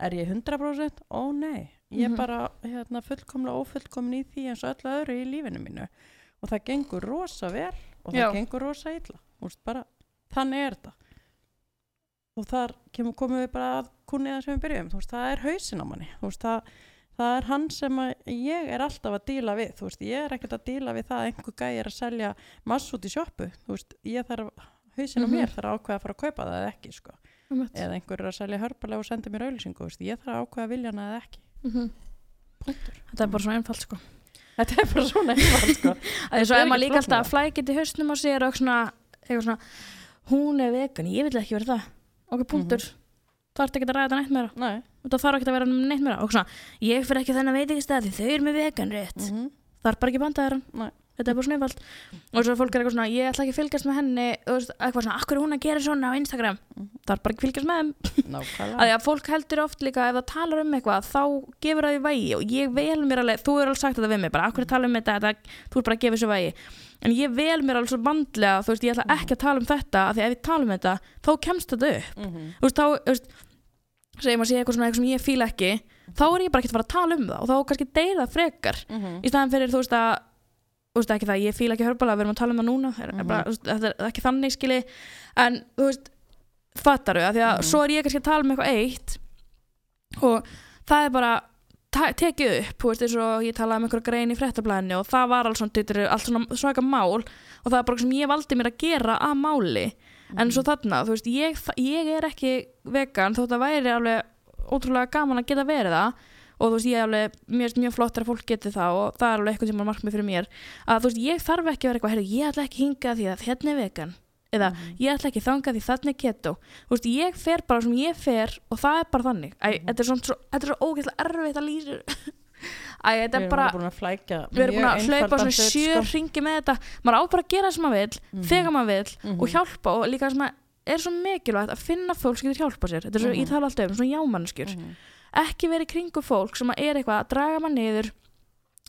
er ég 100%? Ó nei ég er Mhm. bara hérna, fullkomlega ófullkomin í því eins og öllu öðru í lífinu mínu og það gengur rosa vel og það Já. gengur rosa illa Úst, bara, þannig er þetta og þar kemur, komum við bara að kunniða sem við byrjum, þú veist, það er hausin á manni. Þú veist, það, það er hann sem ég er alltaf að díla við, þú veist, ég er ekkert að díla við það að einhver gæi er að selja mass út í sjoppu, þú veist, ég þarf hausin á Mhm. mér þarf að ákveða að fara að kaupa það eða ekki, sko. Einmitt. eða einhver er að selja hörpalega og senda mér auðlýsingu, þú veist, ég þarf að ákveða að vilja hana eða ekki. Mhm. Punktur. Þetta er bara svona einfalt sko. Þetta er bara svona einfalt, sko. (laughs) Það er svo í ég vil ekki vera það ok, punktur, ert ekki að ræða þetta neitt meira. Nei. það þarf ekki að vera neitt meira. Og svona, ég fyrir ekki þennan veit ekki stað því þau eru með vegan rétt. Mm -hmm. það er bara ekki bandaður þetta er bara einfalt og svo fólk er eitthvað svona, ég ætla ekki að fylgjast með henni. Eitthvað svona, akkur er hún að gera svona á Instagram? Mhm. það er bara ekki að fylgjast með þeim. Að (laughs) því að fólk heldur oft líka ef það talar um eitthvað þá gefur það því vægi. Og ég vel mér alveg, þú er alveg sagt þetta við mig bara, akkur tala um þetta, þetta þú er bara að gefa þessu vægi en ég vel mér alveg svo vandlega þú veist, ég ætla ekki að tala um þetta af því ef ég tala um þetta, þá kemst þetta upp mm -hmm. þú veist, þá, þú veist segjum að sé eitthvað eitthvað sem ég fíla ekki þá er ég bara ekki að fara að tala um það og þá kannski deyða frekar Mhm. í staðan fyrir þú veist að þú veist ekki það, ég fíla ekki hörbalega, við erum að tala um það núna er, Mhm. bara, veist, þetta er ekki þannig skili en þú veist fattaru, að því að Mhm. svo er ég kannski að tala um eitthvað eitt og það er bara tekið upp, þú veist, eins og ég talaði um einhverja grein í fréttablaðinu og það var alls svona, allt svona svaka mál og það er bara eitthvað sem ég valdi mér að gera að máli. En svo þarna, þú veist, ég, ég er ekki vegan þótt að væri alveg ótrúlega gaman að geta verið það og þú veist, ég er alveg, mér finnst mjög flott að fólk geti það og það er alveg eitthvað sem er markmið fyrir mér. Að þú veist, ég þarf ekki að vera eitthvað, herri, ég ætla ekki hinga því að hérna er vegan eða ég ætla ekki þanga því er keto þú veist, ég fer bara sem ég fer og það er bara þannig, Æ, Mhm. þetta er svona svo, þetta er svo ógeðslega erfitt að lýsa (laughs) Æ, þetta við er erum bara alveg búin að flækja við erum búin að hlaupa svona sjö sko. ringi með þetta maður á bara að gera það sem maður vil Mhm. þegar maður vil Mhm. og hjálpa og líka sem að er svo mikilvægt að finna fólk sem getur hjálpa sér þetta er svo, Mhm. ég tala alltaf um, svona jámannskjur Mhm. ekki verið kringu fólk sem er eitthvað að draga maður niður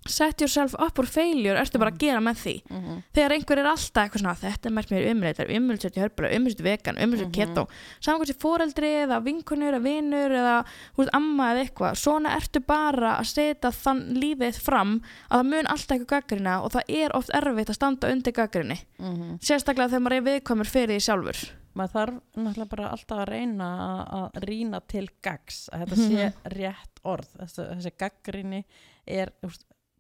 set yourself up for failure ertu bara að gera með því Mhm. þegar einhver er alltaf eitthvað svona þetta er mært mér umleitar, umleitar til hörbala umleitar vegan, umleitar Mhm. keto saman hversi fóreldri eða vinkunur eða vinur eða veist, amma eða eitthvað svona ertu bara að setja þann lífið fram að það mun alltaf eitthvað gaggrina og það er oft erfitt að standa undir gaggrinni Mhm. sérstaklega þegar maður er viðkomur fyrir því sjálfur maður þarf náttúrulega bara alltaf að reyna að- rýna til gags að þetta Mhm. sé rétt orð þessi, þessi gaggrinni er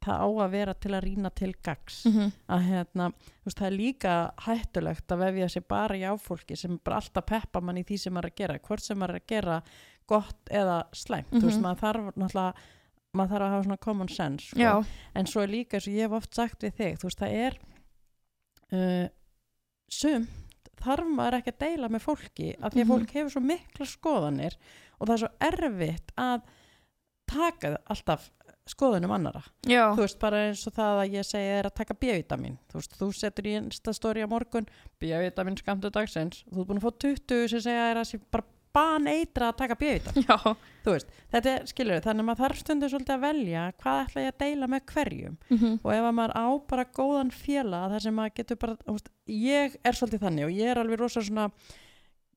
það á að vera til að rýna til gags -hmm. að hérna, þú veist, það er líka hættulegt að vefja sig bara í áfólki sem bara alltaf peppa mann í því sem maður er að gera hvort sem maður er að gera gott eða slæmt, þú veist, Mhm. maður þarf náttúrulega maður þarf að hafa svona common sense sko. en svo er líka eins og ég hef oft sagt við þig, þú veist, það er uh, sumt þarf maður ekki að deila með fólki af því að Mhm. fólk hefur svo mikla skoðanir og það er svo erfitt að taka alltaf skoðunum annara já, þú veist, bara eins og það að ég segi er að taka B-vitamin, þú veist, þú setur í einsta stóri á morgun, B-vitamin skamtu dagsins, þú ert búin að fá 20 sem segja er að sé bara baneitra að taka B-vitamin, þú veist þetta er, skilur þannig að maður þarf stundum svolítið að velja hvað ætla ég að deila með hverjum. Mm og ef að maður á bara góðan félag þar sem maður getur bara, veist, ég er svolítið þannig og ég er alveg rosa svona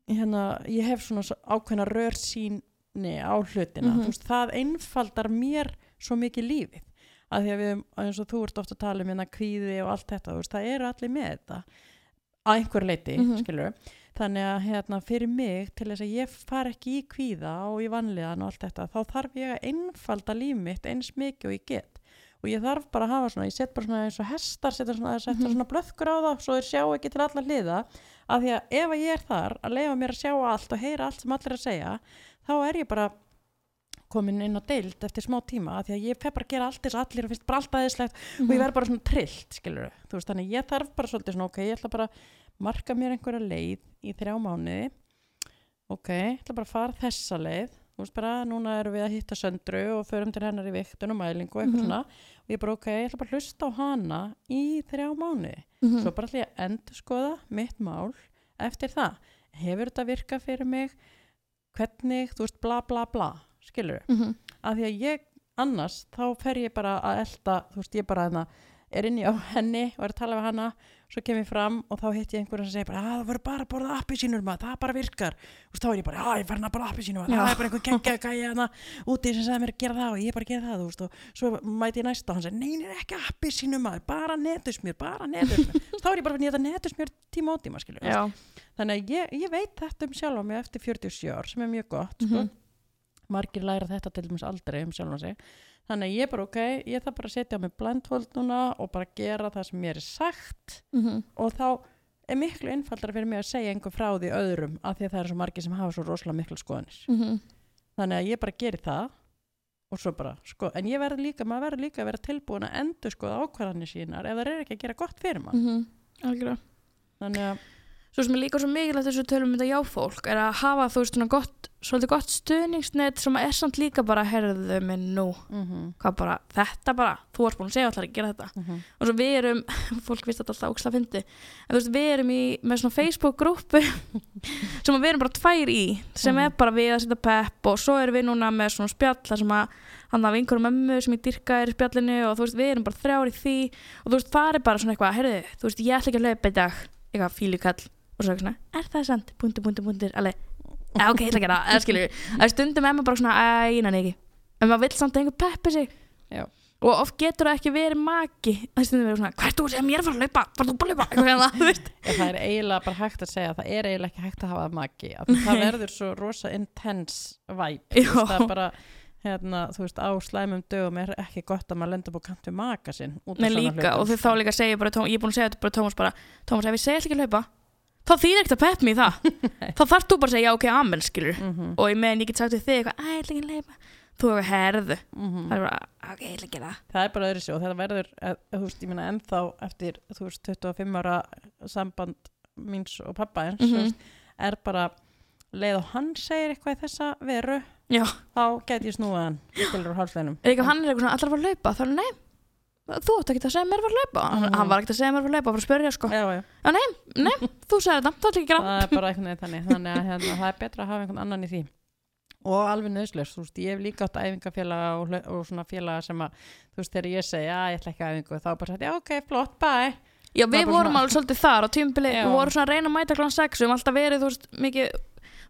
hérna, ég hef svona svo ákveðna rörsýni á hlutina, Mhm. þú veist, það einfaldar mér svo mikið lífið. Að því að við, eins og þú ert ofta að tala um hérna kvíði og allt þetta, þú veist, það eru allir með þetta. Að einhver leiti, Mhm. skilur þannig að hérna fyrir mig til þess að ég far ekki í kvíða og í vanliðan og allt þetta, þá þarf ég að einfalda líf mitt eins mikið og ég get. Og ég þarf bara að hafa svona, ég set bara svona eins og hestar setja svona, setja Mhm. svona blöðkur á það svo þeir sjá ekki til alla hliða. Af því að ef ég er þar að leifa mér að sjá allt og heyra allt sem allir er að segja þá er ég bara komin inn á deild eftir smá tíma af því að ég fer bara að gera allt þess að allir og finnst bara allt aðeinslegt og ég verð bara svona trillt skilur þú veist þannig ég þarf bara svolítið svona ok, ég ætla bara að marka mér einhverja leið í þrjá mánuði. Ok, ég ætla bara að fara þessa leið. Þú veist bara, núna erum við að hitta söndru og förum til hennar í viktun og mælingu og eitthvað Mhm. svona. Og ég bara, ok, ég ætla bara að hlusta á hana í þrjá mánu Mhm. svo bara ætla ég að endur skoða mitt mál eftir það. Hefur þetta virkað fyrir mig? Hvernig, þú veist, bla bla bla skilur Mhm. af því að ég annars, þá fer ég bara að elda, þú veist, ég bara hana, er inni á henni og er að tala við hana svo kem ég fram og þá hitt ég einhverjum sem segir bara, að það verður bara að borða appi sínur maður, það bara virkar og þá er ég bara, já, ég farin að borða appi sínur það er bara einhver geggja gæja hana úti sem sagði mér að gera það og ég bara gera það, veist og svo mæti ég næsta og hann segir, nei, nei, ekki appi sínur maður bara netusmjör, bara netusmjör þá er ég bara að nýta netusmjör tíma og tíma, þannig að ég, ég veit þetta um sjálfa mig eftir 47 ár sem er mjög gott sko. Mhm. Margir læra þetta til dæmis aldrei um sjálfa sig þannig að ég bara ok, ég þarf bara að setja á mig blindfold núna og bara gera það sem mér er sagt Mhm. og þá er miklu einfaldara fyrir mig að segja einhver frá því öðrum af því að það eru svo margir sem hafa svo rosalega miklu skoðanir Mhm. þannig að ég bara geri það og svo bara, sko, en ég verð líka maður verður líka að vera tilbúin að endur skoða ákvarðanir sínar ef það er ekki að gera gott fyrir maður Mhm. Algjörlega þannig að Svo sem er líka svo mikilvægt þess að tölum um þetta já fólk er að hafa þú veist svona gott, svolítið gott stuðningsnet sem er samt líka bara herðu minn nú, mm hvað bara þetta bara, þú ert búin að segja allar að gera þetta -hmm. og svo við erum, (laughs) fólk vist alltaf óksla fyndi, en þú veist við erum í með svona Facebook grúpu (laughs) sem að við erum bara tvær í, sem Mhm. er bara við að setja pepp og svo erum við núna með svona spjall sem að hann af einhverjum mömmu sem ég dyrka er í spjallinu og þú veist við erum bara þrjár í því og þú veist það er bara svona eitthvað, heyrðu, þú veist ég ætla ekki að hlaupa og svo svona, er það sant, búndur, búndur, búndur alveg, ok, ég ætla að gera það skilur, að stundum er maður bara svona æ, innan ekki, en maður vill samt að einhver peppi sig. Já. og oft getur það ekki verið maki. Það stundum verið svona, hvað er þú að segja mér að fara að laupa fara þú bara að laupa, þú (laughs) það er eiginlega bara hægt að segja að það er eiginlega ekki hægt að hafa maki. Það verður svo rosa intense vibe. Þú það er bara hérna, þú veist, á slæmum dögum er ekki gott að maður lendur búið kant við maka sinn Nei líka, og hlutum, þau þá líka segja bara, ég er búin að segja þetta bara Tómas bara, Tómas ef ég segja ekki að laupa þá þýðir ekkert að pepp mér það. (laughs) Þá þarf þú bara að segja, ok, amen, skilur Mhm, og ég meðan ég get sagt við þig eitthvað, æ, ég ætla ekki að laupa þú hefur herðu, mhm. það er bara, ok, ég ætla ekki að það. Það er bara öðru og þetta verður eh, þú veist, ég meina ennþá eftir þú veist, 25 ára samband míns og pappa eins þú veist, er bara leið og hann segir eitthvað í þessa veru Já, þá get ég skilur á hálfleinum er ekki hann er eitthvað svona, allar að fara að þú ætti ekki að segja mér fara að laupa hann, Mhm. hann var ekki að segja mér fara að laupa, bara að spyrja sko já, já. nei, þú segir þetta, þú ætti ekki að það er bara veginn þannig þannig að hérna, það er betra að hafa einhvern annan í því og alveg nöðslös, þú veist, ég hef líka átt æfingafélaga og, og svona félaga sem að þú veist, þegar ég segi, já, ég ætla ekki að æfingu þá bara sagt, já, ok, flott, bye Já, við vorum svona- alveg svolítið þar á tímbili, Já. við vorum svona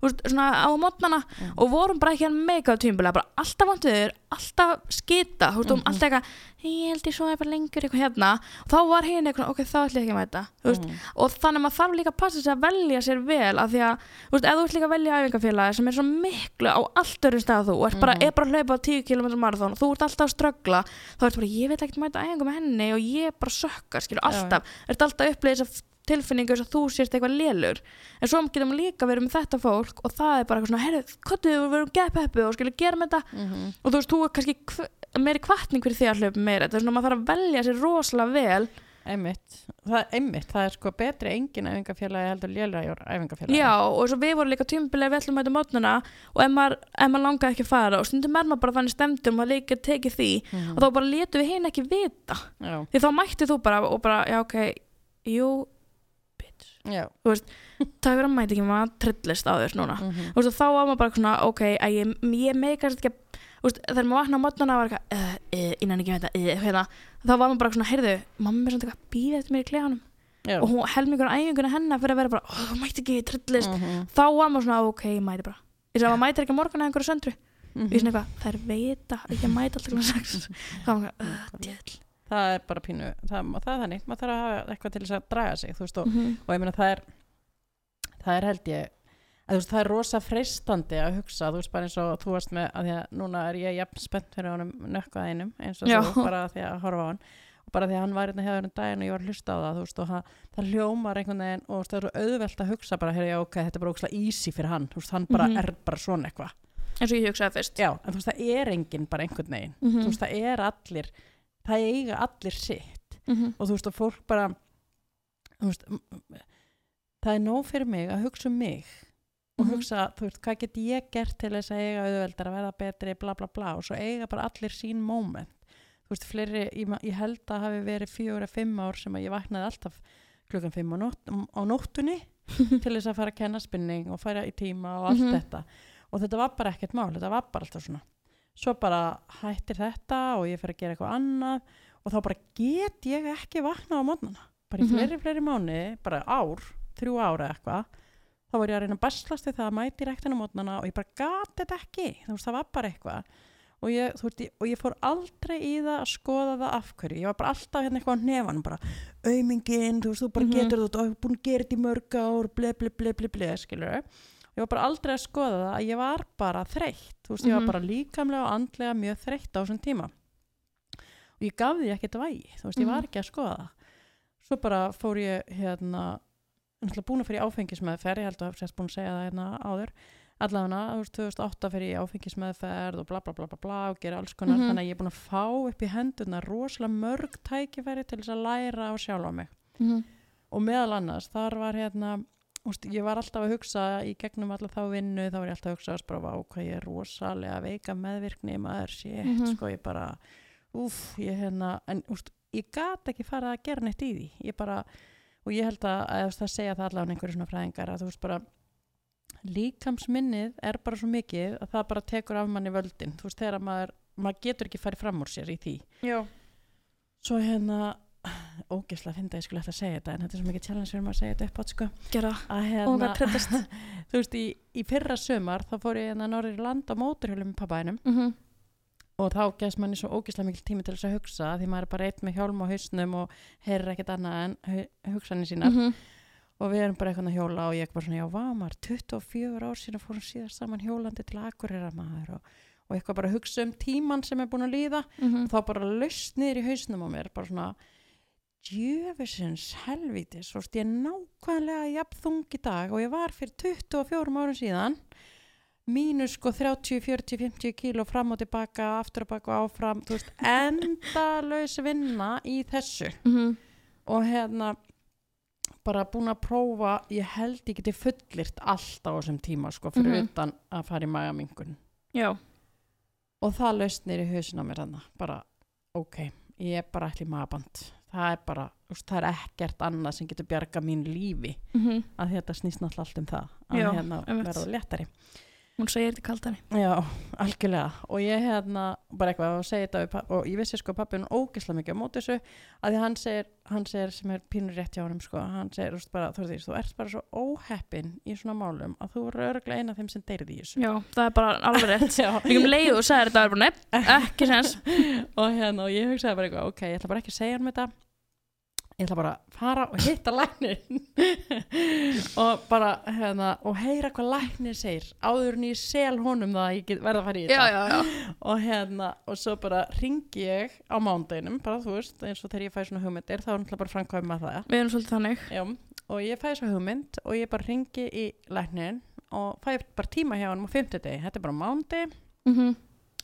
að reyna að mæta kláðan 6 við höfum alltaf verið, þú veist, svona á mótnana Mm. og vorum bara ekki að meika á tímbili bara alltaf vantuður, alltaf skita þú veist, um alltaf eitthvað, ég held ég svo er bara lengur eitthvað hérna, og þá var hinn eitthvað ok, þá ætla ég ekki að mæta, Mm. og þannig að maður þarf líka að passa sig að velja sér vel af því að, þú veist, ef þú ert líka að velja æfingafélagi sem er svo miklu á allt öru stað þú, og ert bara, Mhm. er bara að hlaupa á 10 km marathon og þú ert alltaf að ströggla þá ertu bara, ég vil ekkert mæta æfingu með henni og ég er bara sökkar, skilur, alltaf ert alltaf að upplega þess tilfinningu þess að þú sért eitthvað lélur. En svo getum við líka verið með þetta fólk og það er bara eitthvað svona, herru, kottu við verum geðpeppu og skilur gera með þetta. Mhm. og þú veist, þú er kannski meiri kvartning fyrir því að hlaupa meira. Þetta er svona, maður þarf að velja sér rosalega vel. Einmitt, það einmitt. Það er sko betri engin æfingafélagi heldur lélega æfingafélagi. Já, og svo við vorum líka tímabilið við ætlum að þetta mótnuna og ef maður, maður langaði ekki að fara og stundum er maður bara þannig stemdum og líka tekið því Mhm. og þá bara letum við hinn ekki vita. Já, því þá mætti þú bara og bara, já ok, jú, já. Það er að mæti ekki maður trillist á þér núna. Mhm. og þá var maður bara svona, ok, að ég, ég meikast ekki að þú veist, þegar maður vakna á mótnuna var eitthvað, uh, uh, innan ekki með þetta, uh, þá var maður bara svona, heyrðu, mamma er svona eitthvað býðið eftir mér í klefanum. Já. og hún helmingur á æfinguna hennar fyrir að vera bara, ó, þú mætti ekki, trillist. Mhm. þá var maður svona, ok, ég mæti bara. Ég sagði, maður mætir ekki morgun eða einhverju söndru Mhm. ég er svona eitthvað, þær veita að mæta alltaf (laughs) það er bara pínu það, það er þannig, maður þarf að hafa eitthvað til þess að draga sig veist, og, Mhm. og ég meina það er það er held ég að, veist, það er rosa freistandi að hugsa þú veist bara eins og þú varst með að því að núna er ég jafn spennt fyrir honum nökkvað einum eins og Já. þú bara því að horfa á hann og bara því að hann var hérna hefur um daginn og ég var að hlusta á það veist og það, það hljómar einhvern veginn og veist, það er svo auðvelt að hugsa bara já, ok, þetta er bara ókslega easy fyrir hann veist, hann bara Mhm. er bara svona eitthvað eins og ég hugsaði fyrst já, en þú veist, það er enginn bara einhvern veginn Mhm. þú veist, það er allir það eiga allir sitt Mhm. og þú veist og fólk bara veist, það er nóg fyrir mig að hugsa um mig og Mhm. hugsa, þú veist, hvað get ég gert til þess að eiga auðveldar að verða betri bla bla bla og svo eiga bara allir sín moment þú veist, fleiri, ég, ég held að hafi verið eða fimm ár sem að ég vaknaði alltaf klukkan fimm á, nótt, á nóttunni (laughs) til þess að fara að kenna spinning og fara í tíma og allt Mhm. þetta og þetta var bara ekkert mál, þetta var bara alltaf svona svo bara hættir þetta og ég fer að gera eitthvað annað og þá bara get ég ekki vaknað á mótnana bara í Mhm. fleiri, fleiri mánu, bara ár þrjú ára eitthvað þá var ég að reyna að baslast við það að mæti rektina mótnana og ég bara gat þetta ekki. Þú veist, það var bara eitthvað. Og ég, þú veist, og ég fór aldrei í það að skoða það af hverju, ég var bara alltaf hérna eitthvað á nefanum bara, aumingin, þú veist, þú bara Mhm. getur þetta og ég er búin að gera þetta í mörg ár ble, ble, ble, ble, ble, skilur ég var bara aldrei að skoða það að ég var bara þreytt, þú veist, ég Mhm. var bara líkamlega og andlega mjög þreytt á þessum tíma og ég gaf því ekkert vægi, þú veist, ég var Mhm. ekki að skoða það svo bara fór ég hérna, búin að fyrir áfengismeðferð, ég held að hafa sérst búin að segja það hérna áður allavega, þú veist, 2008 fyrir ég áfengismeðferð og bla bla bla bla bla og gera alls konar, Mhm. þannig að ég er búin að fá upp í hendurna rosalega mörg tækifæri til þess að læra á sjálfa mig Mhm. og meðal annars, þar var hérna úst, ég var alltaf að hugsa í gegnum alla þá vinnu, þá var ég alltaf að hugsa bara, vá, hvað ég er rosalega veika meðvirkni maður, shit, Mhm. sko, ég bara úf, ég hérna en úst, ég gat ekki farið að gera neitt í því ég bara, og ég held að, að það segja það allavega einhverju svona fræðingar að þú veist bara líkamsminnið er bara svo mikið að það bara tekur af manni völdin þú veist, þegar maður, maður getur ekki farið fram úr sér í því Já. svo hérna ógislega finna að ég skulle eftir að segja þetta en þetta er svo mikið challenge fyrir maður að segja þetta upp átt sko að Og hérna, (laughs) þú veist, í, í fyrra sömar þá fór ég hérna norður í land á móturhjólum með pappaðinum Mhm. og þá gæst manni svo ógislega mikil tími til þess að hugsa því maður er bara eitt með hjálm á hausnum og heyrir ekkert annað en hu- hugsanir sínar Mhm. og við erum bara eitthvað að hjóla og ég bara svona, já, vá maður 24 ár síðan fórum síðar saman hjólandi til Akureyra maður og, og eitthvað bara að hugsa um tíman sem er búin að líða Mhm. og þá bara laust niður í hausnum á mér bara svona djöfisins helvítis og ég er nákvæmlega jafn þung í dag og ég var fyrir 24 árum síðan mínus sko 30, 40, 50 kíló fram og tilbaka, aftur og baka og áfram þú veist, endalaus vinna í þessu Mhm. og hérna bara búin að prófa, ég held ég geti fullirt allt á þessum tíma sko fyrir Mhm. utan að fara í magamingun Já. og það laust nýri hausin á mér þannig bara, ok, ég er bara allir magaband, það er bara úst, það er ekkert annað sem getur bjarga mín lífi. Mhm. að þetta snýst náttúrulega allt um það að Já, hérna verða léttari Hún segir þetta kaldari. Já, algjörlega og ég hérna bara eitthvað og segi þetta og ég vissi sko pappin ógislega mikið á móti þessu að því hann segir, hann segir sem er pínur rétt hjá honum sko, hann segir bara, þú, veist, þú ert bara svo óheppin í svona málum að þú eru örglega eina af þeim sem deyrið í þessu Já, það er bara alveg rétt. (laughs) Já. Líka um leið og sagði þetta er bara nefn, ekki sens. (laughs) og hérna og ég hugsaði bara eitthvað ok, ég ætla bara ekki að segja hann þetta ég ætla bara að fara og hitta læknin (laughs) og bara hérna og heyra hvað læknir segir áður en ég sel honum það að ég get, verða að fara í þetta Já, já, já. og hérna og svo bara ringi ég á mándeginum bara þú veist, eins og þegar ég fæ svona hugmyndir þá er náttúrulega bara framkvæma það Við erum svolítið þannig. Já, og ég fæ svona hugmynd og ég bara ringi í læknin og fæ bara tíma hjá hann á 50 degi, þetta er bara mándi Mhm.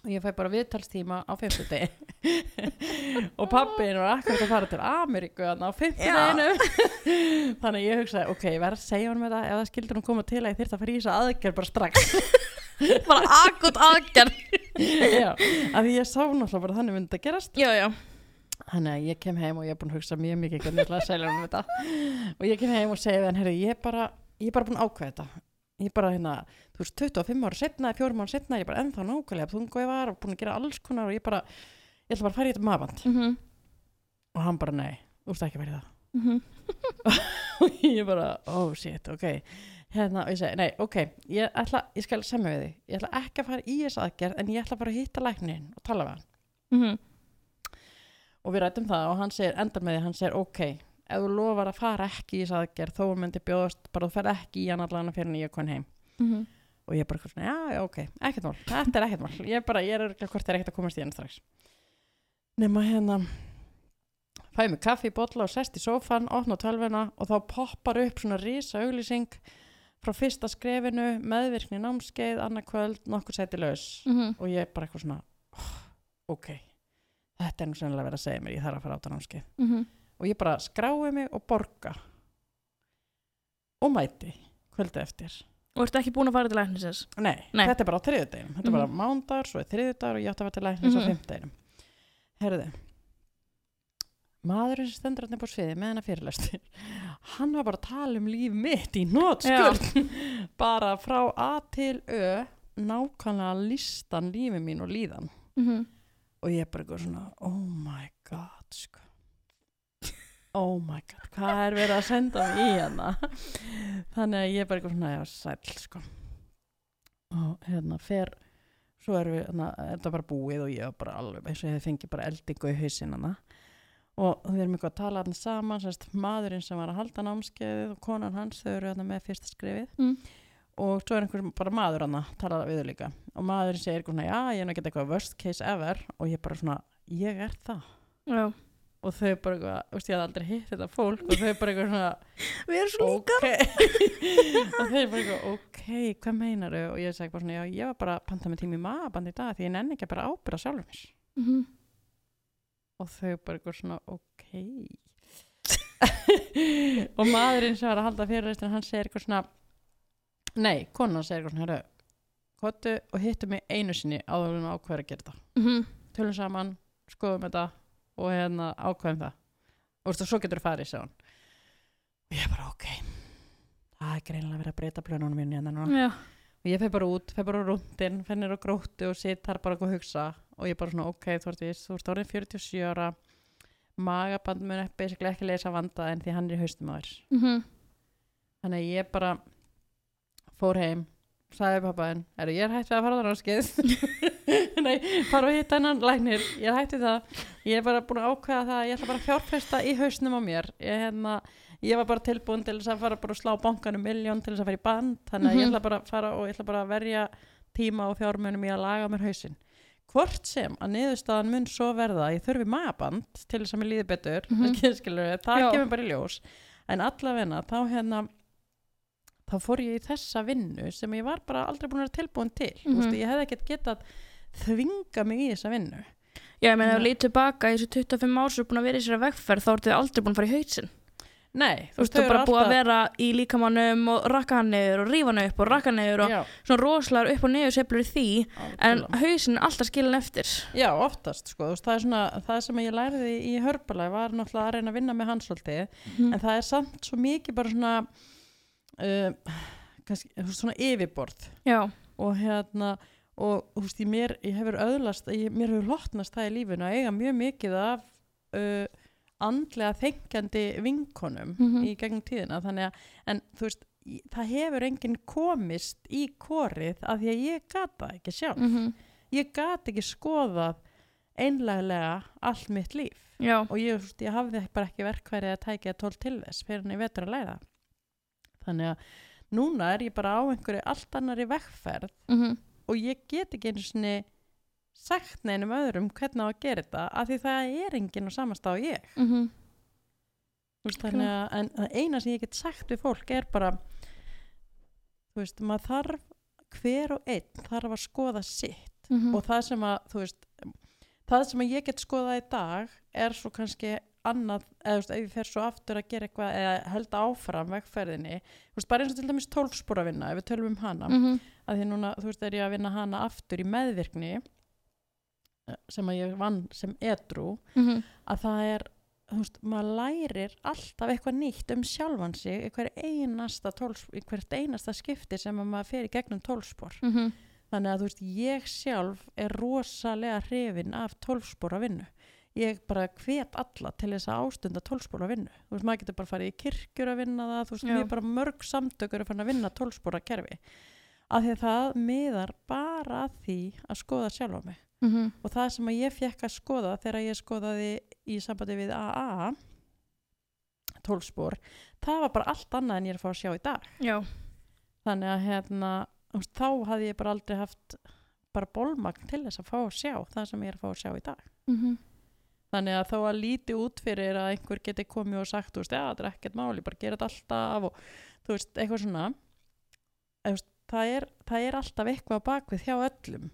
Og ég fæ bara viðtalstíma á 50 degi og pappin var akkurat að fara til Ameríku á 50 Já. deginu (laughs) þannig að ég hugsaði, ok, ég verð að segja honum þetta ef það skildur hún koma til að ég þyrfti að fara í þessa aðgerð bara strax (laughs) Bara akut aðgerð. Já, af því ég sá náttúrulega bara þannig myndi að gerast Já, já. Þannig að ég kem heim og ég er búin að hugsa mjög mikið hvernig ég ætla að selja um þetta og ég kem heim og við hann, herri, ég er bara ég er bara búin að ákveða þetta ég er bara hérna, þú veist, 25 ára setna, 4 ára setna, ég er bara ennþá nákvæmlega þung og ég var og búin að gera alls konar og ég bara ég ætla bara að fara í þetta mafand Mhm. og hann bara, nei, þú veist ekki verið það Mhm. (laughs) og ég bara, oh shit, ok hérna, og ég segi, nei, ok ég ætla, ég skal semja við þig ég ætla ekki að fara í þess aðgerð en ég ætla bara að hitta læknin og tala við hann Mhm. og við rættum það og hann segir, endar með því, hann segir ok, ef þú lofar að fara ekki í þess aðgerð þó myndi bjóðast, bara þú fer ekki í hann allan fyrir en ég er kon heim Mhm. Og ég bara, svona, já, ok, ekkert mál þetta er ekkert mál, ég er bara, ég er örugglega hvort er ekkert að komast í hann strax. Nema hérna fæði mig kaffi í bolla og sest í sófan opna tölvuna og þá poppar upp svona risa auglýsing frá fyrsta skrefinu, meðvirkni námskeið annað kvöld, nokkur seti laus. Mhm. og ég er bara eitthvað svona oh, ok, þetta er nú sennilega verið að segja mér ég þarf að fara á þetta námskeið. Mhm. og ég bara skrái mig og borga og mæti kvöldu eftir Og ertu ekki búin að fara til læknisins? Nei, Nei. þetta er bara á þriðudeginum. Þetta er bara Mhm. mándagur, svo er þriðudagur og ég átti að vera til læknis á Mhm. fimmtudeginum. Herðu, maðurinn sem stendur upp á sviði með hennar fyrirlæstir, hann var bara að tala um líf mitt í nótskurð. (laughs) bara frá A til Ö, nákvæmlega listan lífi mín og líðan. Mm Og ég er bara eitthvað svona, oh my god, sko. Oh my god, hvað er verið að senda mig í hérna? Þannig að ég er bara eitthvað svona, já, sæll, sko. Og hérna, fer, svo erum við, hérna, er þetta bara búið og ég er bara alveg, eins og ég fengi bara eldingu í hausinn hana. Og við erum eitthvað að tala hann saman, sérst, maðurinn sem var að halda námskeiðið og konan hans, þau eru hérna með fyrsta skrifið Mm. og svo er einhver bara maður hann að tala við þau líka og maðurinn segir eitthvað svona, já, ég er ekki eitthvað worst case ever og ég bara svona, ég er það Já. Og þau bara eitthvað, þú veist, ég hafði aldrei hitt þetta fólk og þau bara eitthvað svona (laughs) Við erum svo líka. ok (laughs) og þau bara eitthvað, ok, hvað meinar og ég segi bara svona, já, ég var bara að panta með tími í magaband í dag því ég nenni ekki að bara ábyrða sjálfur mér. Mm og þau bara eitthvað svona, ok. (laughs) Og maðurinn sem var að halda fyrirreistin hann segir eitthvað svona nei, konan segir eitthvað svona herru, kottu og hittu mig einu sinni áður en ákveður að gera þetta. -hmm. tölum saman, skoðum þetta og hérna ákveðum það. Og veist, og svo getur þú farið, segja hann og ég bara, ok. Það er greinlega verið að breyta plönunum minni hérna núna. Já. og ég fer bara út, fer bara rúndin fennir á gróttu og sitt þar bara að hugsa. Og ég bara svona, ok, þú ert þú orðin 47 ára. Magaband mun basically ekki leysa vanda en því hann er í haustum þér. Mm þannig að ég bara fór heim sagði pappaðin, er ég er hættið að fara á ráskið (laughs) (laughs) nei, fara og hitta hennan læknir, ég hættið það ég er bara búin að ákveða það ég ætla bara að fjárfesta í hausnum á mér ég, hérna, ég var bara tilbúin til þess að fara bara að slá bankanum miljón til þess að fara í band þannig að ég Mhm. ætla bara að fara og ég ætla bara að verja tíma og fjármunum í að laga mér hausinn hvort sem að niðurstaðan mun svo verða að ég þurfi magaband til þess að mér líði betur Mhm. (laughs) skilur, það Já. kemur bara í ljós en allavegna þá hérna þá fór ég í þessa vinnu sem ég var bara aldrei búin að vera tilbúin til mm Mhm. ég hefði ekkert getað þvinga mig í þessa vinnu Já, ég meina, Já. þú lítið tilbaka í þessu 25 ár sem þú er búin að vera í sér vegferð þá ertu aldrei búin að fara í hausinn. nei, Þú veist, þú er bara eru búið að alltaf- vera í líkamannum og rakka hann niður og rífa hann upp og rakka hann niður og já, svona rosalega upp og niður sveiflur í því en hausinn er alltaf skilin eftir. já, oftast sko, þú veist, það er svona það sem ég lærði í hörpalæg var náttúrulega að reyna að vinna með hans svolítið Mm. en það er samt svo mikið bara svona uh, kannski, svona yfirborð Já, og þú veist, ég, mér, ég hefur öðlast ég, mér hefur hlottnast það í lífinu að eiga mjög mikið af uh, andlega þengjandi vinkonum Mhm. í gegnum tíðina. Þannig að, en þú veist í- það hefur enginn komist í korið af því að ég gata ekki sjálf. Mm ég gat ekki skoðað einlega allt mitt líf. Já, og ég, veist, ég hafði bara ekki verkværi að tækja tól til þess fyrir en ég vetur að læra. Þannig að núna er ég bara á einhverju allt annari vekkferð mm og ég get ekki einu sinni sagt neinum öðrum hvernig á að gera þetta af því það er enginn og ég -hmm. Þú veist, þannig að en eina sem ég get sagt við fólk er bara þú veist, maður þarf hver og einn þarf að skoða sitt Mhm. og það sem að veist, það sem að ég get skoðað í dag er svo kannski annað, eða ef ég fer svo aftur að gera eitthvað eða held áfram vegferðinni, þú veist, bara eins og til dæmis tólfspóra vinna, ef við tölum um hana Mhm. að því núna, þú veist, er ég að vinna hana aftur í meðvirkni eh, sem að ég vann sem edru Mhm. að það er, þú veist, maður lærir alltaf eitthvað nýtt um sjálfan sig í hver einasta, hvert einasta skipti sem að maður fer í gegnum tólfspor Mhm. þannig að þú veist, ég sjálf er rosalega hrifin af tólfspora vinnu ég bara hvet alla til þess að ástunda tólfspora vinnu. Þú veist, maður getur bara farið í kirkjur að vinna það þú veist, mér bara mörg samtökur að fann að vinna tólfspora kerfi. Af því að það miðar bara því að skoða sjálfa mig. Mhm. og það sem ég fekk að skoða þegar ég skoðaði í sambandi við AA tólfspor, það var bara allt annað en ég er að fá að sjá í dag. Já, þannig að hérna, veist, þá hafði ég bara aldrei haft bara bólmagn til þess að fá að sjá það sem ég er að fá að sjá í dag. Mhm. Þannig að þó að líti út fyrir að einhver geti komið og sagt, þú veist, já, þetta er ekkert máli bara gera þetta alltaf og þú veist, eitthvað svona. Eða, það, er, það er alltaf eitthvað bakvið hjá öllum.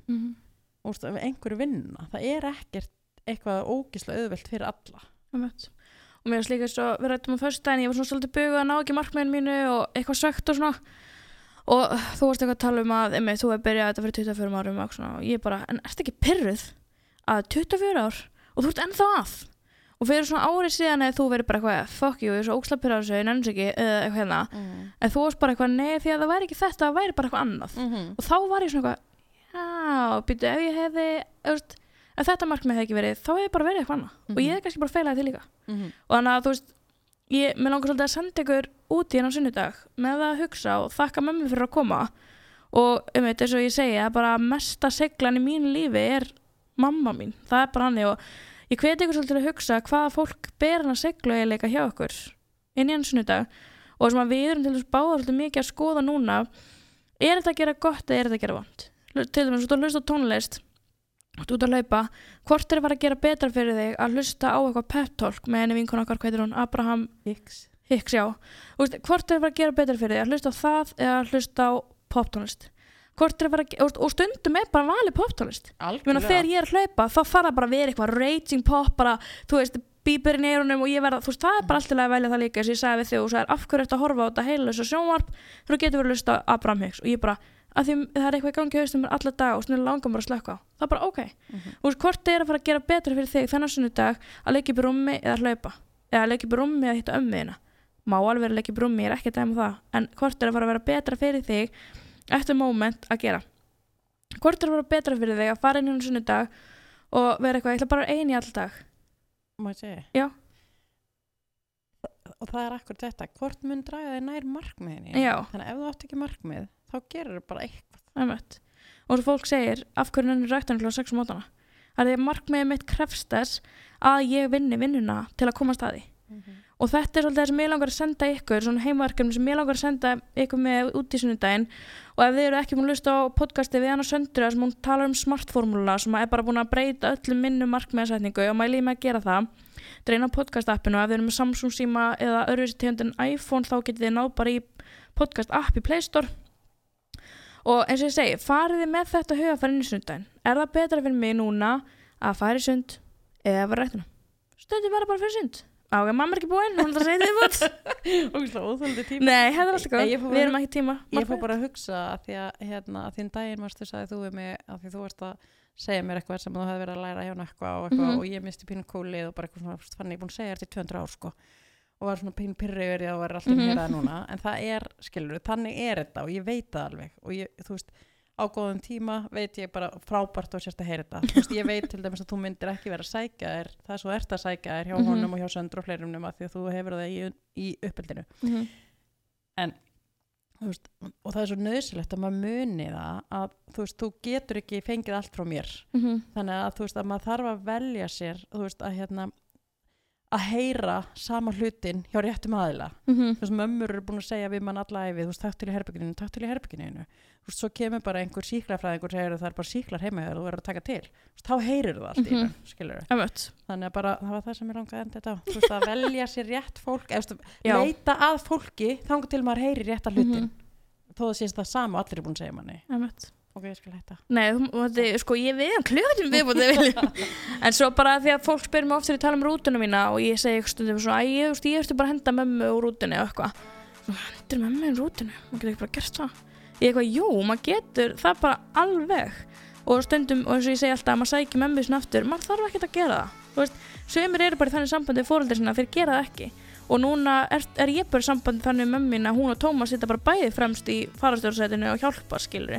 Og þú veist, ef einhverju vinna, það er ekkert eitthvað ógislega auðvelt fyrir alla. Einmitt. og mér er líka svo við rættum á föstudaginn, ég var svona svolítið bugað að ná ekki markmiðin mínu og eitthvað svegt og svona. Og þú varst eitthvað að tala um að einmitt, þú hefði byrjað þetta fyrir 24 árum og, svona, og ég bara, en ertu ekki pyrruð að 24 ár og þú ert ennþá að. Og fyrir svona árið síðan eða þú verið bara eitthvað fuck you, ég er svo óksla pyrrað þessu, ég nenns ekki eða eitthvað hérna, mm. en þú varst bara eitthvað nei því að það væri ekki þetta, það væri bara eitthvað annað. -hmm. og þá var ég svona eitthvað já, býtu, ef ég hefði veist, ef þetta markmið hefði ekki verið þá hefði bara verið eitthvað annað. Og ég hefði kannski bara feilaði til líka. -hmm. og þannig að þú veist ég, mér langar svolítið að senda ykkur út í hennar sunnudag með að hugsa og þakka mömmu fyrir að koma. Og um þetta eins og ég segi að bara mesta seglan í mínu lífi er mamma mín, það er bara hann og ég hveti ykkur svolítið að hugsa hvaða fólk ber hann að segla eiginleika hjá okkur inn í hennar sunnudag. Og sem að við erum til þess báða svolítið mikið að skoða núna er þetta að gera gott eða er þetta að gera vond til dæmis, þú hlust á tónlist þú ert að laupa hvort er það að gera betra fyrir þig að hlusta á eitthvað pep-tólk með henni vinkun okkar, hvað heitir hún, Abraham Hicks. Hicks, já. Veist, hvort er það að gera betra fyrir þig að hlusta á það eða að hlusta á poptónlist er það að og, og stundum er bara valið meina þegar ég er að hlaupa þá fara bara að vera eitthvað raging pop bara, þú veist, bíberinn í eyrunum og ég verða, þú veist, það er bara alltaf að velja það líka sem ég sagði við þig og sagði, af hverju ertu að horfa á þetta heilösa sjónvarp, þú getur verið að hlusta á Abraham Hicks og ég bara, að því það er eitthvað í gangi haustum mér alla dag og snurlega langar bara að slökka á. Það er bara ok, Mhm. þú veist, hvort er að fara að gera betra fyrir þig þennan sunnudag að leikja eftir moment að gera hvort er að vera betra fyrir þig að fara inn í hún sunnudag og vera eitthvað, ég ætla bara eini all dag Má ég segja? Já. Og það er akkur þetta, hvort mun draga þig nær markmiðinni? Já. Þannig að ef þú átt ekki markmið, þá gerur þú bara eitthvað. Einmitt. og svo fólk segir af hverju henni ræktan klá 6 mótana að því að markmiðið mitt krefst þess að ég vinni vinnuna til að komast að því og þetta er svolítið það sem ég langar að senda ykkur svona heimaverkefni sem ég langar að senda ykkur með út í sunnudaginn. Og ef þið eru ekki múin að lusta á podcasti við hana söndra sem hún talar um smartformúla sem er bara búin að breyta öllum minnu markmiðasetningu og mæli ég með að gera það dreina podcast appinu. Og ef þið eru með Samsung síma eða öðruvísi tegundin iPhone þá getið þið náð bara í podcast app í Play Store. Og eins og ég segi, farið þið með þetta huga að fara inn í sundaginn er það betra fyrir mig núna að fara í sund vera á, ok, mamma er ekki búinn, hún er segja þið búinn Og svo óþóldi tíma. nei, þetta er alltaf góð, við erum ekki tíma. Ég fór bara að hugsa að því að hérna, að þinn daginn varstu sagði þú við mig að því þú varst að segja mér eitthvað sem þú hefði verið að læra hjá eitthvað og, eitthvað Mhm. og ég misti pínu kólið og bara eitthvað svona fann ég búin að segja þér til 200 ár sko. Og var svona pínu pyrri því að það var alltaf Mhm. mér að núna. En það er, skilur, þannig er þetta og ég veit það alveg. Og ég, þú veist á góðum tíma veit ég bara frábært og sérst að heyra þetta þú veist, ég veit til dæmis að þú myndir ekki vera sækja þér það er svo ert að sækja þér hjá Mhm. honum og hjá söndru og fleirumnum að því að þú hefur það í, í uppeldinu Mhm. Þú veist, og það er svo nöðsilegt að maður muni það að þú veist, þú getur ekki fengið allt frá mér Mhm. þannig að þú veist, að maður þarf að velja sér þú veist, að hérna að heyra sama hlutin hjá réttum aðila Mhm. þú veist, mömmur eru búin að segja við mann alla æfi þú veist, takk til í herbygginu, takk til í herbygginu þú veist, svo kemur bara einhver síklafræðingur og segir það er bara síklar heima þegar þú verður að taka til þú veist, þá heyrir þú allt í Mhm. hennu, skilur Einmitt. þannig að bara, það var það sem ég langaði að enda þetta þú veist, að velja sér rétt fólk eða, þú veist, Já. leita að fólki þangar til maður heyri rétta hlutin Mhm. þó það sést það sama allir er búin að segja manni. Ok, ég skal hætta Nei, þú- þetta, sko, ég við hann kljóðum viðbútið viljum. (laughs) En svo bara því að fólk spyrir mig oft þegar ég tala um rútuna mína og ég segi stundum svona, æ, ég, eftir bara að henda mömmu úr rútunni og eitthvað. Hendur mömmu úr rútunni? Maður getur ekki bara gert það. Ég eitthvað, jú, maður getur það bara alveg. Og stundum, og eins og ég segi alltaf, að maður sækir mömmu sinna aftur, maður þarf ekkert að gera það. Sömur eru bara í þannig sambandi við fóreldir sinna, þeir gera það ekki. Og núna er, er ég bara sambandi þannig með mömmu mín að hún og Tómas sitja bara bæði fremst í farastjórnsætinu og hjálpa, skilur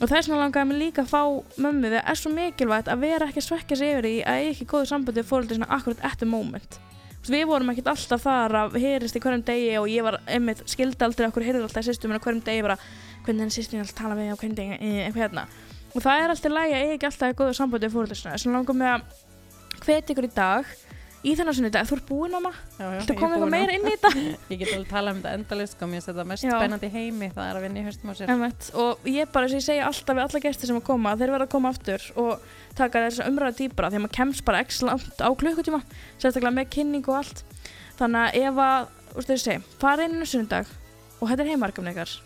og þess vegna langaði mig líka að fá mömmu það er svo mikilvægt að vera ekki að svekja sig yfir í að ég ekki góðu sambandi fóröldi svona akkurat Þú veist, við vorum ekkert alltaf þar að heyrist í hverjum degi og ég var einmitt skildi aldrei okkur heyrði alltaf sýstum minna hverjum degi bara hvernig henni sýstum ég alltaf tala við hverjum degi? Eh, eitthvað hérna. Og það er alltaf lægi að ég ekki alltaf góðu sambandi við fóröldi svona. Þess vegna langar mig að hvetja ykkur í dag í þennan sinni dag, þú ert búin mamma. Þú komið búin það að- meira inn í þetta? (laughs) Ég get alveg talað um þetta endalist sko, mér finnst þetta mest Já. spennandi í heimi það er að vinna í höstum á sér. Einmitt. og ég bara, þess að ég segja alltaf við alla gestir sem að koma, þeir verða að koma aftur og taka þessa umræða dýbra því að maður kemst bara x langt á klukkutíma sérstaklega með kynning og allt. Þannig að ef að, þú veist þau segi fara inn á sundag og þetta er heimarkefni ykkar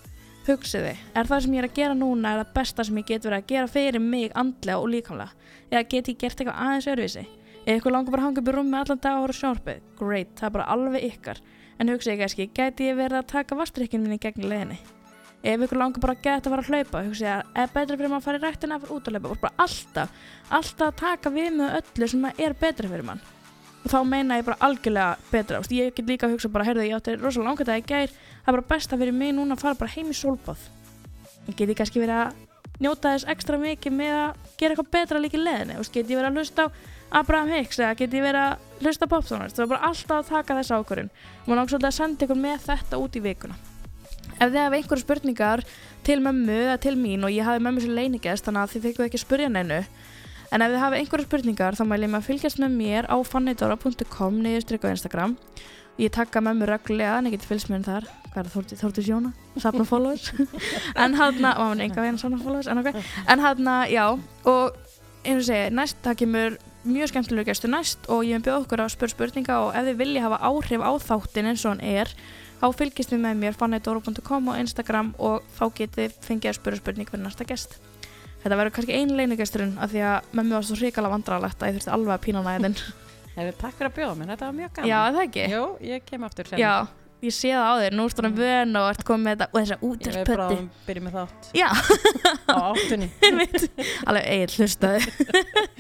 hugsiði, er það sem ég er að gera núna er það besta sem ég get verið að gera fyrir mig andlega og líkamlega? Eða get ég gert eitthvað aðeins öðruvísi eða eitthvað langar bara að hanga upp í rúmi allan dag og horfa á sjónvarpið, great, það er bara alveg ykkar. En hugsiði kannski, gæti ég verið að taka vastrykkin minni gegn leðinni ef ykkur langar bara að geta að fara að hlaupa hugsa ég að er betra fyrir mann að fara í rættina að fara út að hlaupa? Og bara alltaf, alltaf að taka við með öllu sem er betra fyrir mann. Og þá meina ég bara algjörlega betra Vist, ég get líka að hugsa bara, heyrðu, ég átti rosalega langt að ég gær það er bara besta fyrir mig núna að fara bara heim í sólbáð ég geti kannski verið að njóta þess ekstra mikið með að gera eitthvað betra líka leðinni get ég verið að hlusta á Abraham Hicks eða get ég verið að hlusta popsónast það er bara alltaf að taka þessa ákvörðun. Og maður svolítið að senda ykkur með þetta út í vikuna. Ef þið hafa einhverju spurningar til mömmu eða til mín og ég hafi mömmu sem leiningest þannig að þið fekkum ekki spurja neinu. En ef þið hafa einhverju spurningar þá mælum ég að fylgjast með mér á fannidora.com niðurstrykk á Instagram. Ég taka mömmu reglulega en ég geti fylgst með henn þar. Hvað er það, Þórti, Sjóna safna (laughs) followers? En hann að, maður enga veginn safna followers en, okay. en hann að, já og eins og segja, næst það kemur mjög skemmtilegur gestur næst og ég vil bjóða okkur að spur spurninga og ef þið vilja hafa áhrif á þáttin eins og hann er þá fylgist þið með mér fannættoro.com og Instagram og þá getið fengið að spura spurning fyrir næsta gest Þetta verður kannski einu leinugesturinn af því að með mér var svo hrikala vandrarlegt að ég þurfti alveg að pína næðin Hefur (laughs) takk fyrir að bjóða mér, þetta var mjög gaman Já, það ekki? Jú, ég kem aftur senna. Já, ég sé það á þér, nú erst þannig vön og ert komið með þetta og þessa Ég vil útverspötti bráðum byrja með þátt Já, á áttunni. (laughs) Alveg eigin hlustaði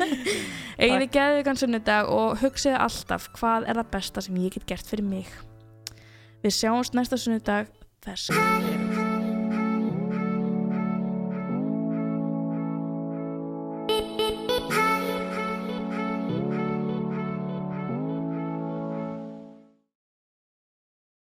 (laughs) Eigin við geðu kannski sunnudag og hugsiði alltaf hvað er það besta sem ég get gert fyrir mig? Við sjáumst næsta sunnudag þess